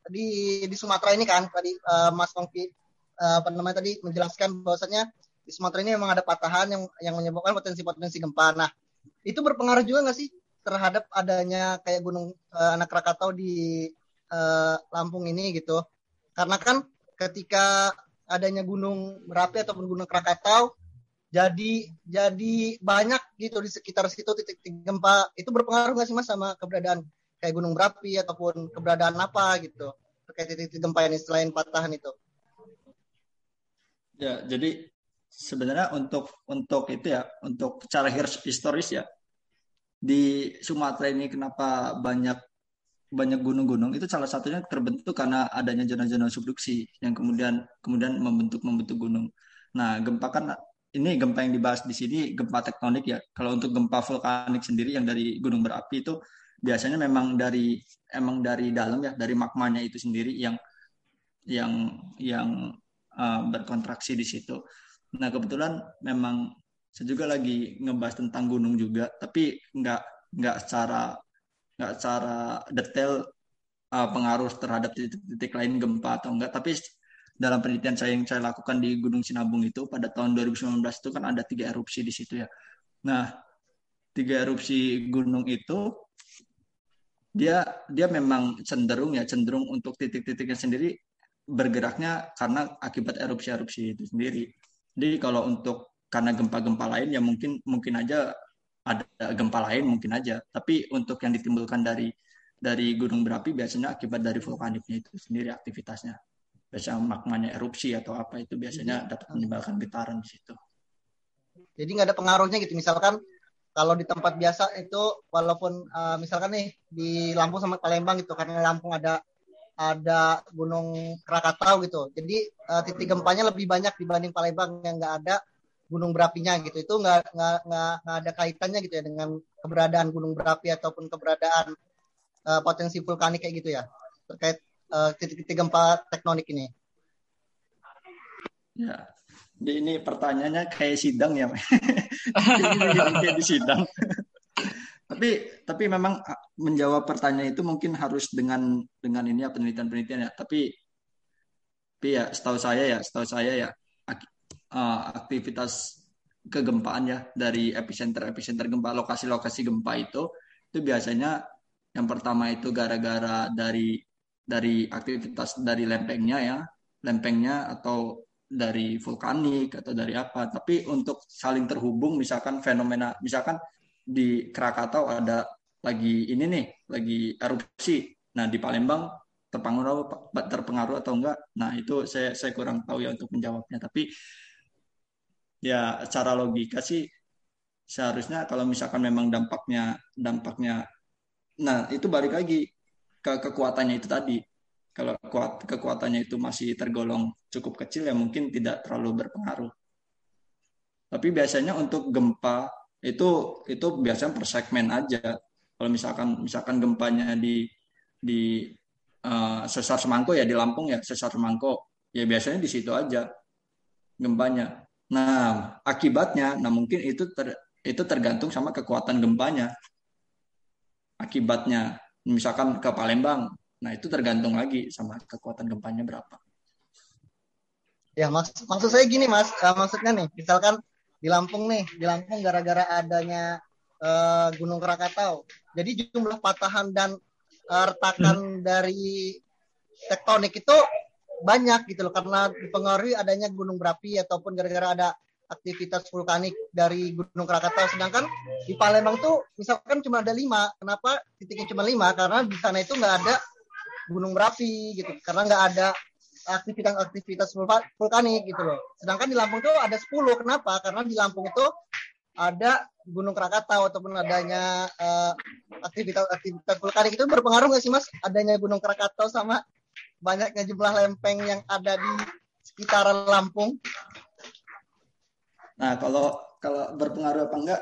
di di Sumatera ini kan tadi eh, Mas Ongki eh, apa namanya tadi menjelaskan bahwasannya di Sumatera ini memang ada patahan yang yang menyebabkan potensi-potensi gempa. Nah itu berpengaruh juga nggak sih terhadap adanya kayak gunung eh, anak Krakatau di eh, Lampung ini gitu? Karena kan ketika adanya gunung berapi ataupun gunung Krakatau jadi jadi banyak gitu di sekitar situ titik-titik gempa itu berpengaruh nggak sih mas sama keberadaan kayak gunung berapi ataupun keberadaan apa gitu terkait titik-titik gempa ini selain patahan itu Ya, jadi sebenarnya untuk untuk itu ya, untuk his- historis ya, di Sumatera ini kenapa banyak banyak gunung-gunung itu salah satunya terbentuk karena adanya zona-zona subduksi yang kemudian kemudian membentuk membentuk gunung. Nah, gempa kan ini gempa yang dibahas di sini gempa tektonik ya. Kalau untuk gempa vulkanik sendiri yang dari gunung berapi itu biasanya memang dari emang dari dalam ya, dari magmanya itu sendiri yang yang yang uh, berkontraksi di situ. Nah kebetulan memang saya juga lagi ngebahas tentang gunung juga, tapi nggak nggak secara nggak secara detail uh, pengaruh terhadap titik-titik lain gempa atau enggak. Tapi dalam penelitian saya yang saya lakukan di Gunung Sinabung itu pada tahun 2019 itu kan ada tiga erupsi di situ ya. Nah tiga erupsi gunung itu dia dia memang cenderung ya cenderung untuk titik-titiknya sendiri bergeraknya karena akibat erupsi-erupsi itu sendiri. Jadi kalau untuk karena gempa-gempa lain ya mungkin mungkin aja ada gempa lain mungkin aja. Tapi untuk yang ditimbulkan dari dari gunung berapi biasanya akibat dari vulkaniknya itu sendiri aktivitasnya. Biasanya magmanya erupsi atau apa itu biasanya dapat menimbulkan getaran di situ. Jadi nggak ada pengaruhnya gitu. Misalkan kalau di tempat biasa itu walaupun uh, misalkan nih di Lampung sama Palembang gitu karena Lampung ada ada Gunung Krakatau gitu. Jadi uh, titik gempanya lebih banyak dibanding Palembang yang nggak ada gunung berapinya gitu. Itu nggak nggak nggak ada kaitannya gitu ya dengan keberadaan gunung berapi ataupun keberadaan uh, potensi vulkanik kayak gitu ya terkait titik-titik uh, gempa tektonik ini. Ya, jadi ini pertanyaannya kayak sidang ya, (laughs) kayak di sidang. (laughs) tapi tapi memang ah, menjawab pertanyaan itu mungkin harus dengan dengan ini ya penelitian-penelitian ya. Tapi tapi ya setahu saya ya setahu saya ya ah, aktivitas kegempaan ya dari epicenter epicenter gempa lokasi-lokasi gempa itu itu biasanya yang pertama itu gara-gara dari dari aktivitas dari lempengnya ya lempengnya atau dari vulkanik atau dari apa. Tapi untuk saling terhubung, misalkan fenomena, misalkan di Krakatau ada lagi ini nih, lagi erupsi. Nah di Palembang terpengaruh terpengaruh atau enggak? Nah itu saya saya kurang tahu ya untuk menjawabnya. Tapi ya secara logika sih seharusnya kalau misalkan memang dampaknya dampaknya, nah itu balik lagi ke kekuatannya itu tadi kalau kuat kekuatannya itu masih tergolong cukup kecil ya mungkin tidak terlalu berpengaruh. Tapi biasanya untuk gempa itu itu biasanya per segmen aja. Kalau misalkan misalkan gempanya di di uh, sesar semangko ya di Lampung ya sesar semangko ya biasanya di situ aja gempanya. Nah akibatnya, nah mungkin itu ter, itu tergantung sama kekuatan gempanya. Akibatnya misalkan ke Palembang Nah, itu tergantung lagi sama kekuatan gempanya berapa. Ya, mas, maksud saya gini, Mas. Uh, maksudnya nih, misalkan di Lampung nih, di Lampung gara-gara adanya uh, Gunung Krakatau. Jadi jumlah patahan dan uh, retakan hmm. dari tektonik itu banyak gitu loh karena dipengaruhi adanya gunung berapi ataupun gara-gara ada aktivitas vulkanik dari Gunung Krakatau. Sedangkan di Palembang tuh misalkan cuma ada lima. Kenapa titiknya cuma lima? Karena di sana itu nggak ada gunung berapi gitu karena nggak ada aktivitas-aktivitas vulkanik gitu loh. Sedangkan di Lampung itu ada 10. Kenapa? Karena di Lampung itu ada Gunung Krakatau ataupun adanya aktivitas-aktivitas uh, vulkanik itu berpengaruh nggak sih Mas? Adanya Gunung Krakatau sama banyaknya jumlah lempeng yang ada di sekitaran Lampung? Nah, kalau kalau berpengaruh apa enggak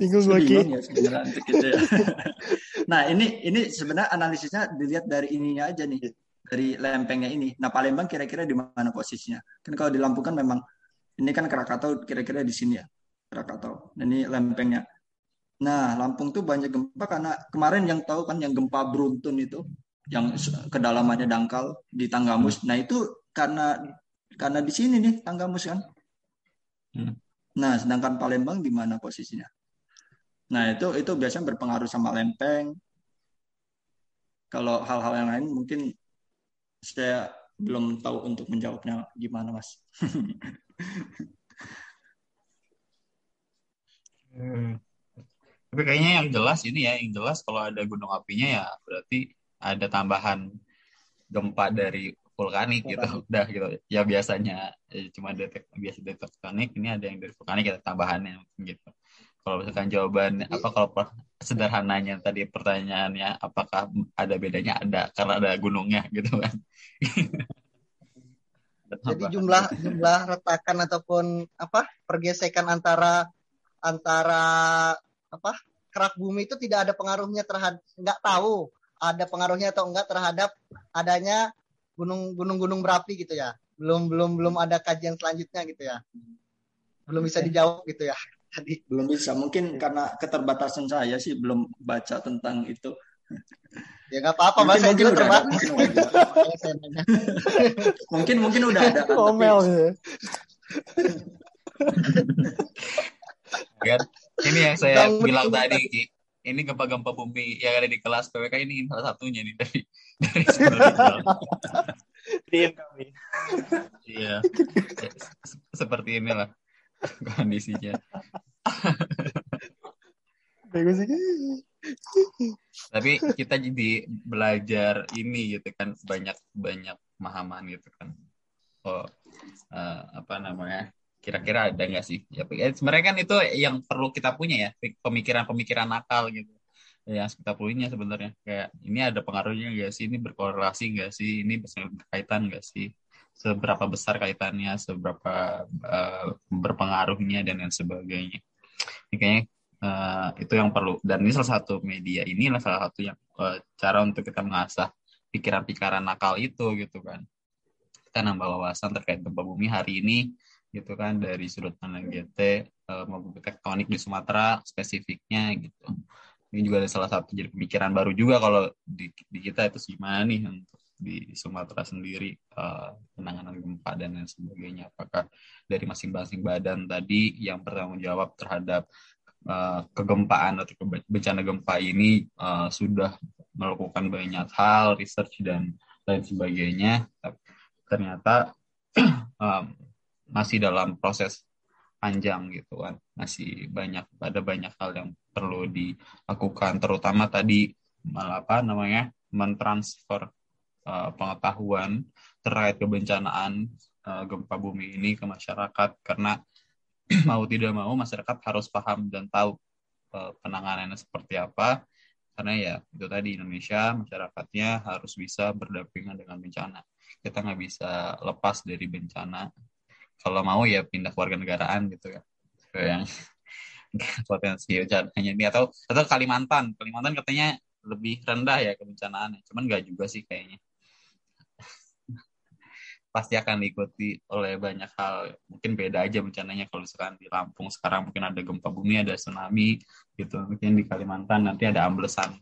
Bingung gue ya sebenarnya gitu ya. (laughs) nah ini ini sebenarnya analisisnya dilihat dari ininya aja nih dari lempengnya ini. Nah Palembang kira-kira di mana posisinya? Kan kalau di Lampung kan memang ini kan Krakatau kira-kira di sini ya Krakatau. Nah, ini lempengnya. Nah Lampung tuh banyak gempa karena kemarin yang tahu kan yang gempa beruntun itu yang kedalamannya dangkal di Tanggamus. Nah itu karena karena di sini nih Tanggamus kan. Hmm. Nah sedangkan Palembang di mana posisinya? Nah, itu itu biasanya berpengaruh sama lempeng. Kalau hal-hal yang lain mungkin saya belum tahu untuk menjawabnya gimana, Mas. hmm. Tapi kayaknya yang jelas ini ya, yang jelas kalau ada gunung apinya ya berarti ada tambahan gempa dari vulkanik gitu udah gitu ya biasanya ya, cuma detek biasa detek vulkanik ini ada yang dari vulkanik ada tambahannya gitu kalau misalkan jawaban apa kalau sederhananya tadi pertanyaannya apakah ada bedanya? Ada karena ada gunungnya gitu kan. (laughs) Jadi jumlah jumlah retakan ataupun apa pergesekan antara antara apa kerak bumi itu tidak ada pengaruhnya terhadap nggak tahu ada pengaruhnya atau enggak terhadap adanya gunung gunung gunung berapi gitu ya. Belum belum belum ada kajian selanjutnya gitu ya. Belum bisa dijawab gitu ya tadi. Belum bisa. Mungkin karena keterbatasan saya sih belum baca tentang itu. Ya nggak apa-apa, Mas. Saya Mungkin- udah terbatas. ada. (laughs) Mungkin mungkin udah ada kan. Komel tapi? Ini yang saya Bang, bilang tadi, Ki. Ini gempa-gempa bumi yang ada di kelas PWK ini salah satunya nih dari dari kami. Iya. Se- Seperti inilah (laughs) kondisinya. (laughs) Tapi kita jadi belajar ini gitu kan banyak banyak pemahaman gitu kan. Oh eh, apa namanya? Kira-kira ada nggak sih? Ya, ya, sebenarnya kan itu yang perlu kita punya ya, pemikiran-pemikiran nakal gitu. Yang kita punya sebenarnya kayak ini ada pengaruhnya nggak sih? Ini berkorelasi nggak sih? Ini berkaitan nggak sih? Seberapa besar kaitannya? Seberapa eh, berpengaruhnya dan lain sebagainya. Ini kayaknya eh, itu yang perlu dan ini salah satu media inilah salah satu yang eh, cara untuk kita mengasah pikiran-pikiran nakal itu gitu kan kita nambah wawasan terkait gempa bumi hari ini gitu kan dari sudut pandang GT maupun tektonik di Sumatera spesifiknya gitu ini juga ada salah satu jadi pemikiran baru juga kalau di, di kita itu gimana nih untuk di Sumatera sendiri eh, penanganan gempa dan lain sebagainya apakah dari masing-masing badan tadi yang bertanggung jawab terhadap uh, kegempaan atau bencana gempa ini uh, sudah melakukan banyak hal, research dan lain sebagainya. Ternyata (clears throat) masih dalam proses panjang gitu kan, masih banyak ada banyak hal yang perlu dilakukan, terutama tadi malah apa namanya mentransfer uh, pengetahuan terkait kebencanaan uh, gempa bumi ini ke masyarakat. Karena (clears throat) mau tidak mau masyarakat harus paham dan tahu uh, penanganannya seperti apa. Karena ya itu tadi Indonesia masyarakatnya harus bisa berdampingan dengan bencana. Kita nggak bisa lepas dari bencana. Kalau mau ya pindah keluarga negaraan gitu ya. Yang (laughs) potensi bencananya ini. Atau atau Kalimantan. Kalimantan katanya lebih rendah ya kebencanaannya cuman nggak juga sih kayaknya pasti akan diikuti oleh banyak hal. Mungkin beda aja bencananya kalau misalkan di Lampung sekarang mungkin ada gempa bumi ada tsunami gitu. Mungkin di Kalimantan nanti ada amblesan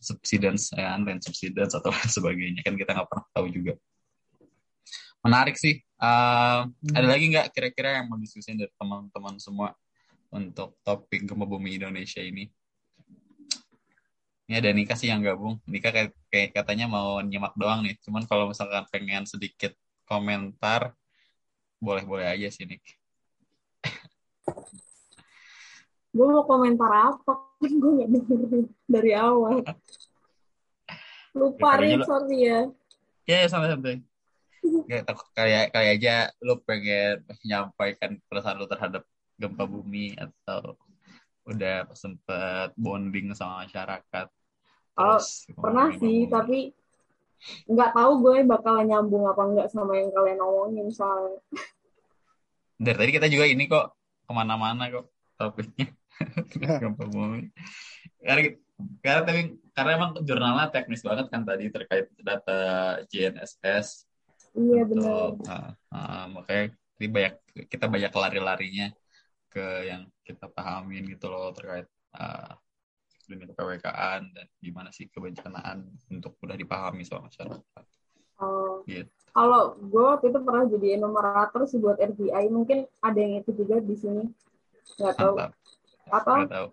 subsidence ya land subsidence atau (laughs) sebagainya. Kan kita nggak pernah tahu juga. Menarik sih. Uh, ada lagi nggak kira-kira yang mau diskusin dari teman-teman semua untuk topik gempa bumi Indonesia ini? Ini ada Nika sih yang gabung. Nika kayak, kayak katanya mau nyimak doang nih. Cuman kalau misalkan pengen sedikit komentar boleh-boleh aja sih Nik gue mau komentar apa? (laughs) Kan gue nggak dengerin dari awal. Lupa Ya, lu- sorry ya. Ya ya santai-santai kayak takut- kayak kayak aja lu pengen menyampaikan perasaan lu terhadap gempa bumi atau udah sempet bonding sama masyarakat. Oh, Terus pernah ngomongin- sih tapi nggak tahu gue bakal nyambung apa enggak sama yang kalian omongin soalnya. Dari tadi kita juga ini kok ke mana-mana kok topiknya. (laughs) Gempa bumi karena karena tapi karena emang jurnalnya teknis banget kan tadi terkait data JNSS iya benar. uh, uh, makanya ini banyak kita banyak lari-larinya ke yang kita pahamin gitu loh terkait uh, dunia PWKan dan gimana sih kebencanaan untuk udah dipahami sama masyarakat. Oh. Gitu. kalau gue waktu itu pernah jadi enumerator sih buat RBI mungkin ada yang itu juga di sini. Nggak tahu. Nggak tahu.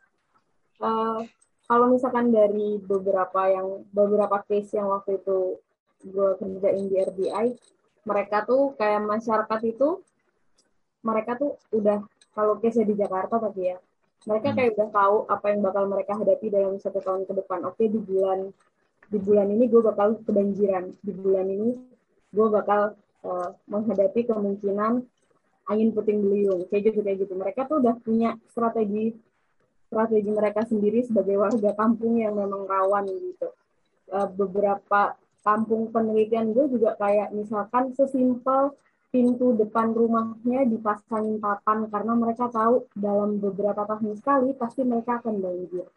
Eh, kalau misalkan dari beberapa yang beberapa case yang waktu itu gue kerjain di RBI, mereka tuh kayak masyarakat itu, mereka tuh udah kalau case di Jakarta tapi ya, mereka kayak udah tahu apa yang bakal mereka hadapi dalam satu tahun ke depan. Oke di bulan di bulan ini gue bakal kebanjiran, di bulan ini gue bakal eh, menghadapi kemungkinan angin puting beliung, kayak gitu kayak gitu. Mereka tuh udah punya strategi strategi mereka sendiri sebagai warga kampung yang memang rawan gitu. Eh, beberapa kampung penelitian gue juga kayak misalkan sesimpel pintu depan rumahnya dipasangin papan karena mereka tahu dalam beberapa tahun sekali pasti mereka akan banjir.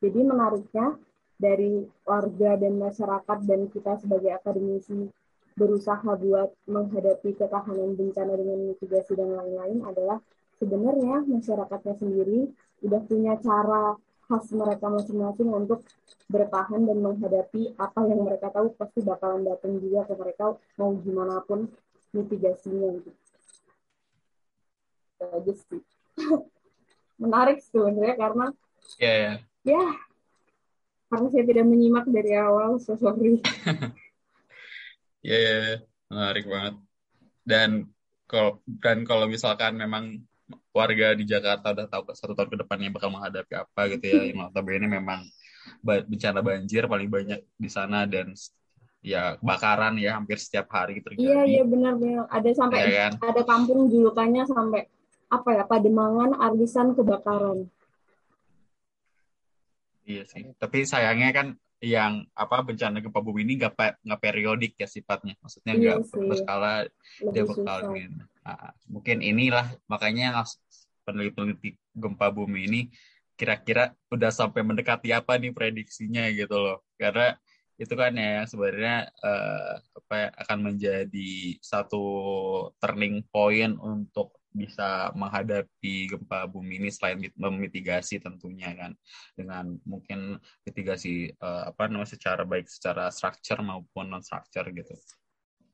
Jadi menariknya dari warga dan masyarakat dan kita sebagai akademisi berusaha buat menghadapi ketahanan bencana dengan mitigasi dan lain-lain adalah sebenarnya masyarakatnya sendiri udah punya cara khas mereka masing-masing untuk bertahan dan menghadapi apa yang mereka tahu pasti bakalan datang juga ke mereka mau gimana pun mitigasinya gitu. Aja sih. (laughs) Menarik sebenarnya karena ya yeah, yeah. ya karena saya tidak menyimak dari awal, so sorry. (laughs) ya, yeah, yeah, menarik banget. Dan kalau dan kalau misalkan memang warga di Jakarta udah tahu satu tahun ke depannya bakal menghadapi apa gitu ya (laughs) yang notabene memang bencana banjir paling banyak di sana dan ya kebakaran ya hampir setiap hari terjadi. Iya iya benar benar ada sampai ya, kan? ada kampung julukannya sampai apa ya Pademangan Arisan kebakaran. Iya sih. Tapi sayangnya kan yang apa bencana gempa bumi ini nggak nggak periodik ya sifatnya maksudnya nggak iya berskala dia bakal nah, mungkin inilah makanya peneliti-peneliti gempa bumi ini kira-kira udah sampai mendekati apa nih prediksinya gitu loh karena itu kan ya sebenarnya uh, apa ya, akan menjadi satu turning point untuk bisa menghadapi gempa bumi ini selain memitigasi tentunya kan dengan mungkin mitigasi uh, apa namanya secara baik secara structure maupun non structure gitu.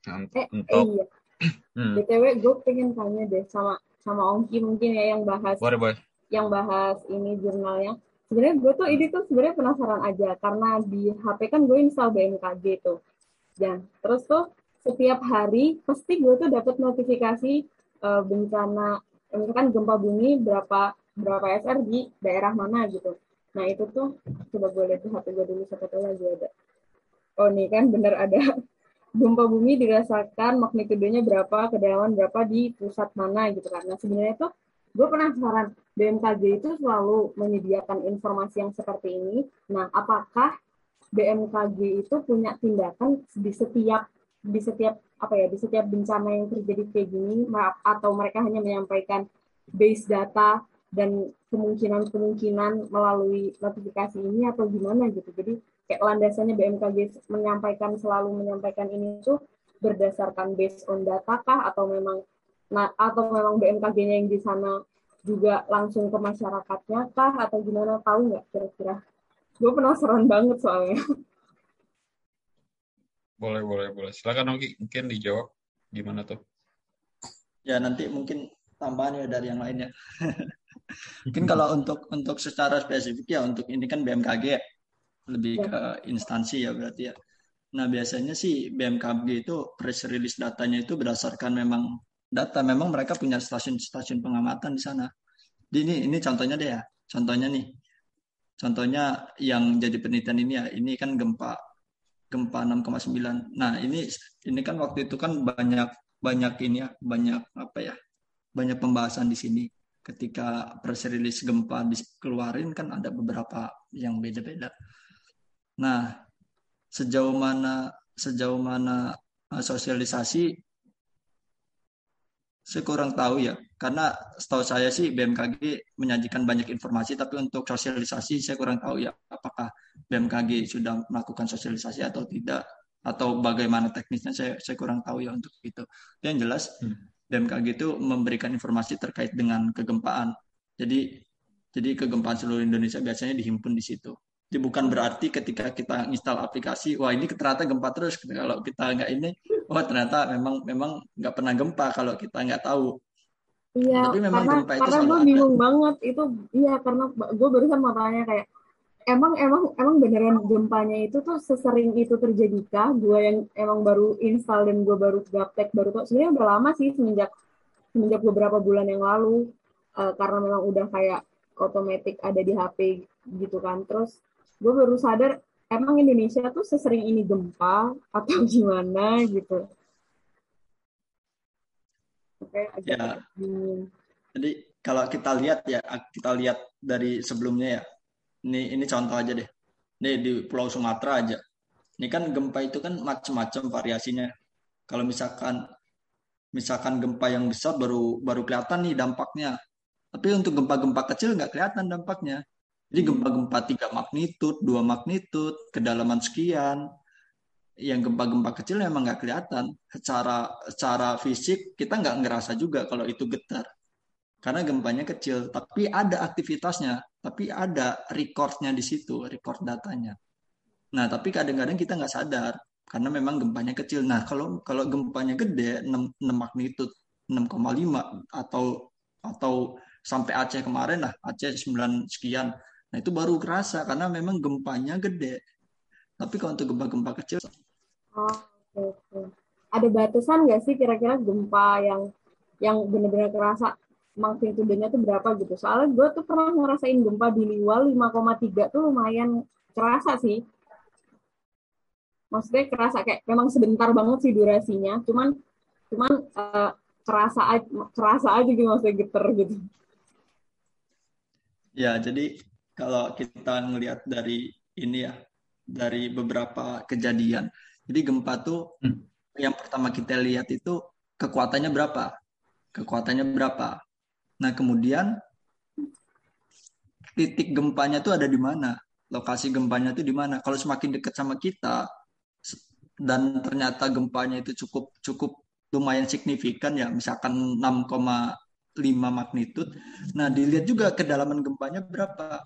Nah, eh, untuk iya. (clears throat) hmm. btw gue pengen tanya deh sama sama Ongki mungkin ya yang bahas boleh, boleh. yang bahas ini jurnalnya. Sebenarnya gue tuh ini tuh sebenarnya penasaran aja karena di HP kan gue install BMKG tuh. Dan terus tuh setiap hari pasti gue tuh dapat notifikasi uh, bencana misalkan gempa bumi berapa berapa SR di daerah mana gitu. Nah itu tuh coba gue lihat di HP gue dulu siapa tahu lagi ada. Oh nih kan bener ada (laughs) gempa bumi dirasakan magnitudenya berapa, kedalaman berapa di pusat mana gitu. Nah sebenarnya tuh gue penasaran BMKG itu selalu menyediakan informasi yang seperti ini. Nah apakah BMKG itu punya tindakan di setiap di setiap apa ya di setiap bencana yang terjadi kayak gini atau mereka hanya menyampaikan base data dan kemungkinan-kemungkinan melalui notifikasi ini atau gimana gitu. Jadi kayak landasannya BMKG menyampaikan selalu menyampaikan ini tuh berdasarkan based on data kah atau memang nah atau memang BMKG-nya yang di sana juga langsung ke masyarakatnya kah atau gimana tahu nggak kira-kira? Gue penasaran banget soalnya. Boleh, boleh, boleh. Silakan Oki, mungkin dijawab gimana tuh? Ya nanti mungkin tambahan ya dari yang lainnya. (laughs) mungkin kalau untuk untuk secara spesifik ya untuk ini kan BMKG ya, lebih ya. ke instansi ya berarti ya. Nah biasanya sih BMKG itu press release datanya itu berdasarkan memang data. Memang mereka punya stasiun-stasiun pengamatan di sana. Jadi ini ini contohnya deh ya. Contohnya nih. Contohnya yang jadi penelitian ini ya, ini kan gempa gempa 6,9. Nah, ini ini kan waktu itu kan banyak banyak ini ya, banyak apa ya? Banyak pembahasan di sini. Ketika press release gempa dikeluarin kan ada beberapa yang beda-beda. Nah, sejauh mana sejauh mana eh, sosialisasi saya kurang tahu ya, karena setahu saya sih BMKG menyajikan banyak informasi, tapi untuk sosialisasi saya kurang tahu ya, apakah BMKG sudah melakukan sosialisasi atau tidak, atau bagaimana teknisnya saya saya kurang tahu ya untuk itu. Yang jelas hmm. BMKG itu memberikan informasi terkait dengan kegempaan. Jadi jadi kegempaan seluruh Indonesia biasanya dihimpun di situ. Jadi bukan berarti ketika kita install aplikasi, wah ini ternyata gempa terus. Kalau kita nggak ini, wah ternyata memang memang nggak pernah gempa kalau kita nggak tahu. Iya, Tapi memang karena, gempa itu karena gue bingung banget itu, iya karena gue barusan mau tanya kayak, emang emang emang beneran gempanya itu tuh sesering itu terjadi kah? Gue yang emang baru install dan gue baru gaptek baru tuh sebenarnya udah lama sih semenjak semenjak beberapa bulan yang lalu uh, karena memang udah kayak otomatis ada di HP gitu kan. Terus gue baru sadar emang Indonesia tuh sesering ini gempa atau (laughs) gimana gitu. Oke, ya. Jadi kalau kita lihat ya, kita lihat dari sebelumnya ya. Ini ini contoh aja deh. Nih di Pulau Sumatera aja. Ini kan gempa itu kan macam-macam variasinya. Kalau misalkan misalkan gempa yang besar baru baru kelihatan nih dampaknya. Tapi untuk gempa-gempa kecil nggak kelihatan dampaknya. Jadi gempa-gempa tiga magnitud, dua magnitud, kedalaman sekian, yang gempa-gempa kecil memang nggak kelihatan. Secara secara fisik kita nggak ngerasa juga kalau itu getar. karena gempanya kecil, tapi ada aktivitasnya, tapi ada recordnya di situ, record datanya. Nah, tapi kadang-kadang kita nggak sadar karena memang gempanya kecil. Nah, kalau kalau gempanya gede 6, 6 magnitude 6,5 atau atau sampai Aceh kemarin lah, Aceh 9 sekian. Nah, itu baru kerasa karena memang gempanya gede. Tapi kalau untuk gempa-gempa kecil Oh, oke, oke. Ada batasan nggak sih kira-kira gempa yang yang benar-benar kerasa magnitudenya tuh berapa gitu? Soalnya gue tuh pernah ngerasain gempa di Liwal 5,3 tuh lumayan kerasa sih. Maksudnya kerasa kayak memang sebentar banget sih durasinya, cuman cuman eh, kerasa aja, kerasa aja gitu maksudnya geter gitu. Ya, jadi kalau kita ngelihat dari ini ya, dari beberapa kejadian. Jadi gempa tuh Hmm. yang pertama kita lihat itu kekuatannya berapa? Kekuatannya berapa? Nah, kemudian titik gempanya tuh ada di mana? Lokasi gempanya tuh di mana? Kalau semakin dekat sama kita dan ternyata gempanya itu cukup cukup lumayan signifikan ya, misalkan 6,5 magnitude. Nah, dilihat juga kedalaman gempanya berapa.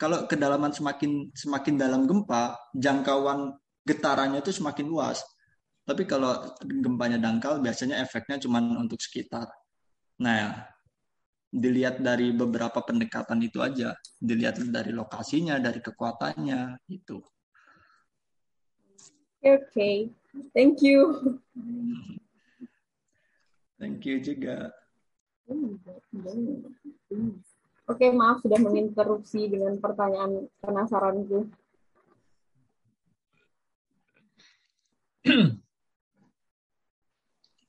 Kalau kedalaman semakin semakin dalam gempa, jangkauan getarannya itu semakin luas. Tapi kalau gempanya dangkal, biasanya efeknya cuma untuk sekitar. Nah, dilihat dari beberapa pendekatan itu aja, dilihat dari lokasinya, dari kekuatannya, itu. Oke, oke. Thank you. Thank you juga. Oke, maaf sudah menginterupsi dengan pertanyaan penasaranku. (clears throat)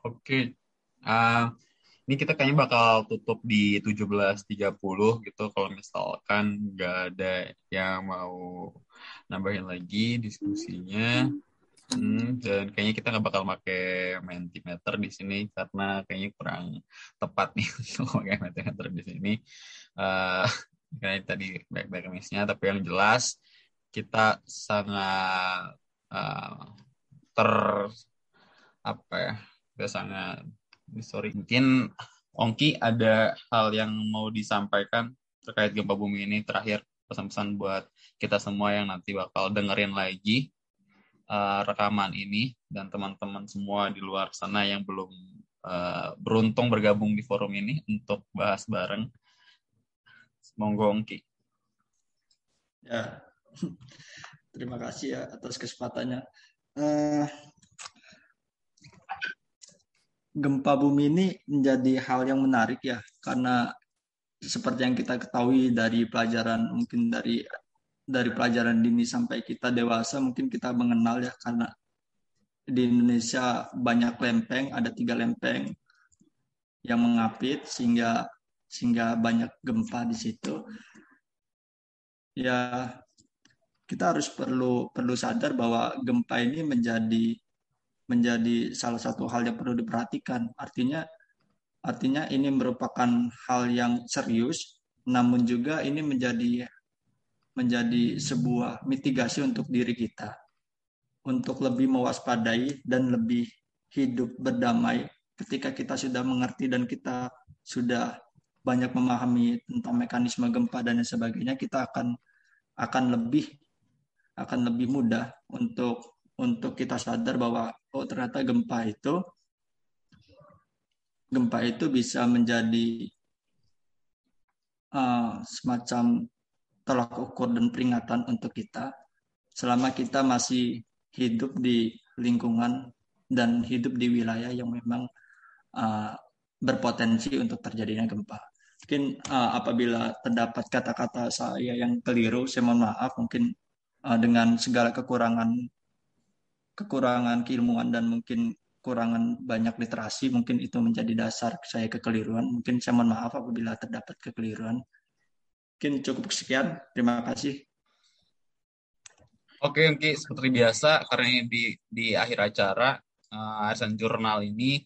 Oke. Ah, ini kita kayaknya bakal tutup di 17.30 gitu kalau misalkan nggak ada yang mau nambahin lagi diskusinya. Hmm, dan kayaknya kita nggak bakal pakai mentimeter di sini karena kayaknya kurang tepat nih (laughs) untuk pakai mentimeter di sini. Eh, (laughs) karena tadi baik-baik misalnya, tapi yang jelas kita sangat eh, ter apa ya kita sangat sorry. Mungkin Ongki ada hal yang mau disampaikan terkait gempa bumi ini terakhir? Pesan-pesan buat kita semua yang nanti bakal dengerin lagi uh, rekaman ini dan teman-teman semua di luar sana yang belum uh, beruntung bergabung di forum ini untuk bahas bareng monggo Ongki Ya, (laughs) terima kasih ya atas kesempatannya. Eh, gempa bumi ini menjadi hal yang menarik ya, karena seperti yang kita ketahui dari pelajaran mungkin dari dari pelajaran dini sampai kita dewasa mungkin kita mengenal ya karena di Indonesia banyak lempeng, ada tiga lempeng yang mengapit sehingga sehingga banyak gempa di situ. Ya, kita harus perlu perlu sadar bahwa gempa ini menjadi menjadi salah satu hal yang perlu diperhatikan. Artinya artinya ini merupakan hal yang serius, namun juga ini menjadi menjadi sebuah mitigasi untuk diri kita untuk lebih mewaspadai dan lebih hidup berdamai ketika kita sudah mengerti dan kita sudah banyak memahami tentang mekanisme gempa dan sebagainya kita akan akan lebih akan lebih mudah untuk untuk kita sadar bahwa oh ternyata gempa itu gempa itu bisa menjadi uh, semacam tolak ukur dan peringatan untuk kita selama kita masih hidup di lingkungan dan hidup di wilayah yang memang uh, berpotensi untuk terjadinya gempa. Mungkin uh, apabila terdapat kata-kata saya yang keliru, saya mohon maaf. Mungkin uh, dengan segala kekurangan kekurangan keilmuan dan mungkin kurangan banyak literasi, mungkin itu menjadi dasar saya kekeliruan. Mungkin saya mohon maaf apabila terdapat kekeliruan. Mungkin cukup sekian. Terima kasih. Oke, oke, seperti biasa karena di di akhir acara uh, Arisan Jurnal ini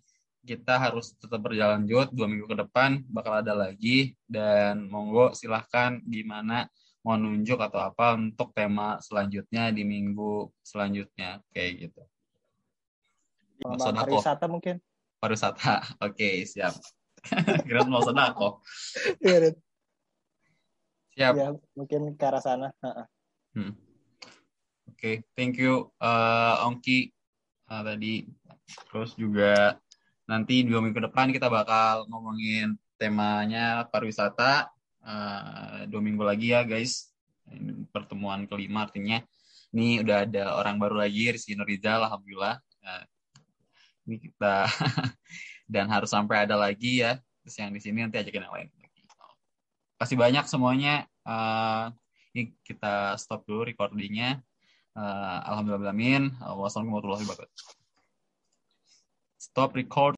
kita harus tetap berlanjut dua minggu ke depan bakal ada lagi dan monggo silahkan gimana mau nunjuk atau apa untuk tema selanjutnya di minggu selanjutnya kayak gitu. Bang pariwisata mungkin. Pariwisata, (laughs) oke siap. Kira mau sedekah. Iya. Siap. Ya, mungkin ke arah sana. Hmm. Oke, thank you eh, Ongki eh, tadi. Terus juga nanti dua minggu depan kita bakal ngomongin temanya pariwisata. Eh, dua minggu lagi ya guys. Ini pertemuan kelima artinya ini udah ada orang baru lagi Rizky Nurizal alhamdulillah. Eh, ini kita (laughs) dan harus sampai ada lagi ya. Terus yang di sini nanti ajakin yang lain. Kasih banyak semuanya. Eh, ini kita stop dulu recordingnya. Uh, Alhamdulillah. Wassalamualaikum warahmatullahi wabarakatuh. Stop record.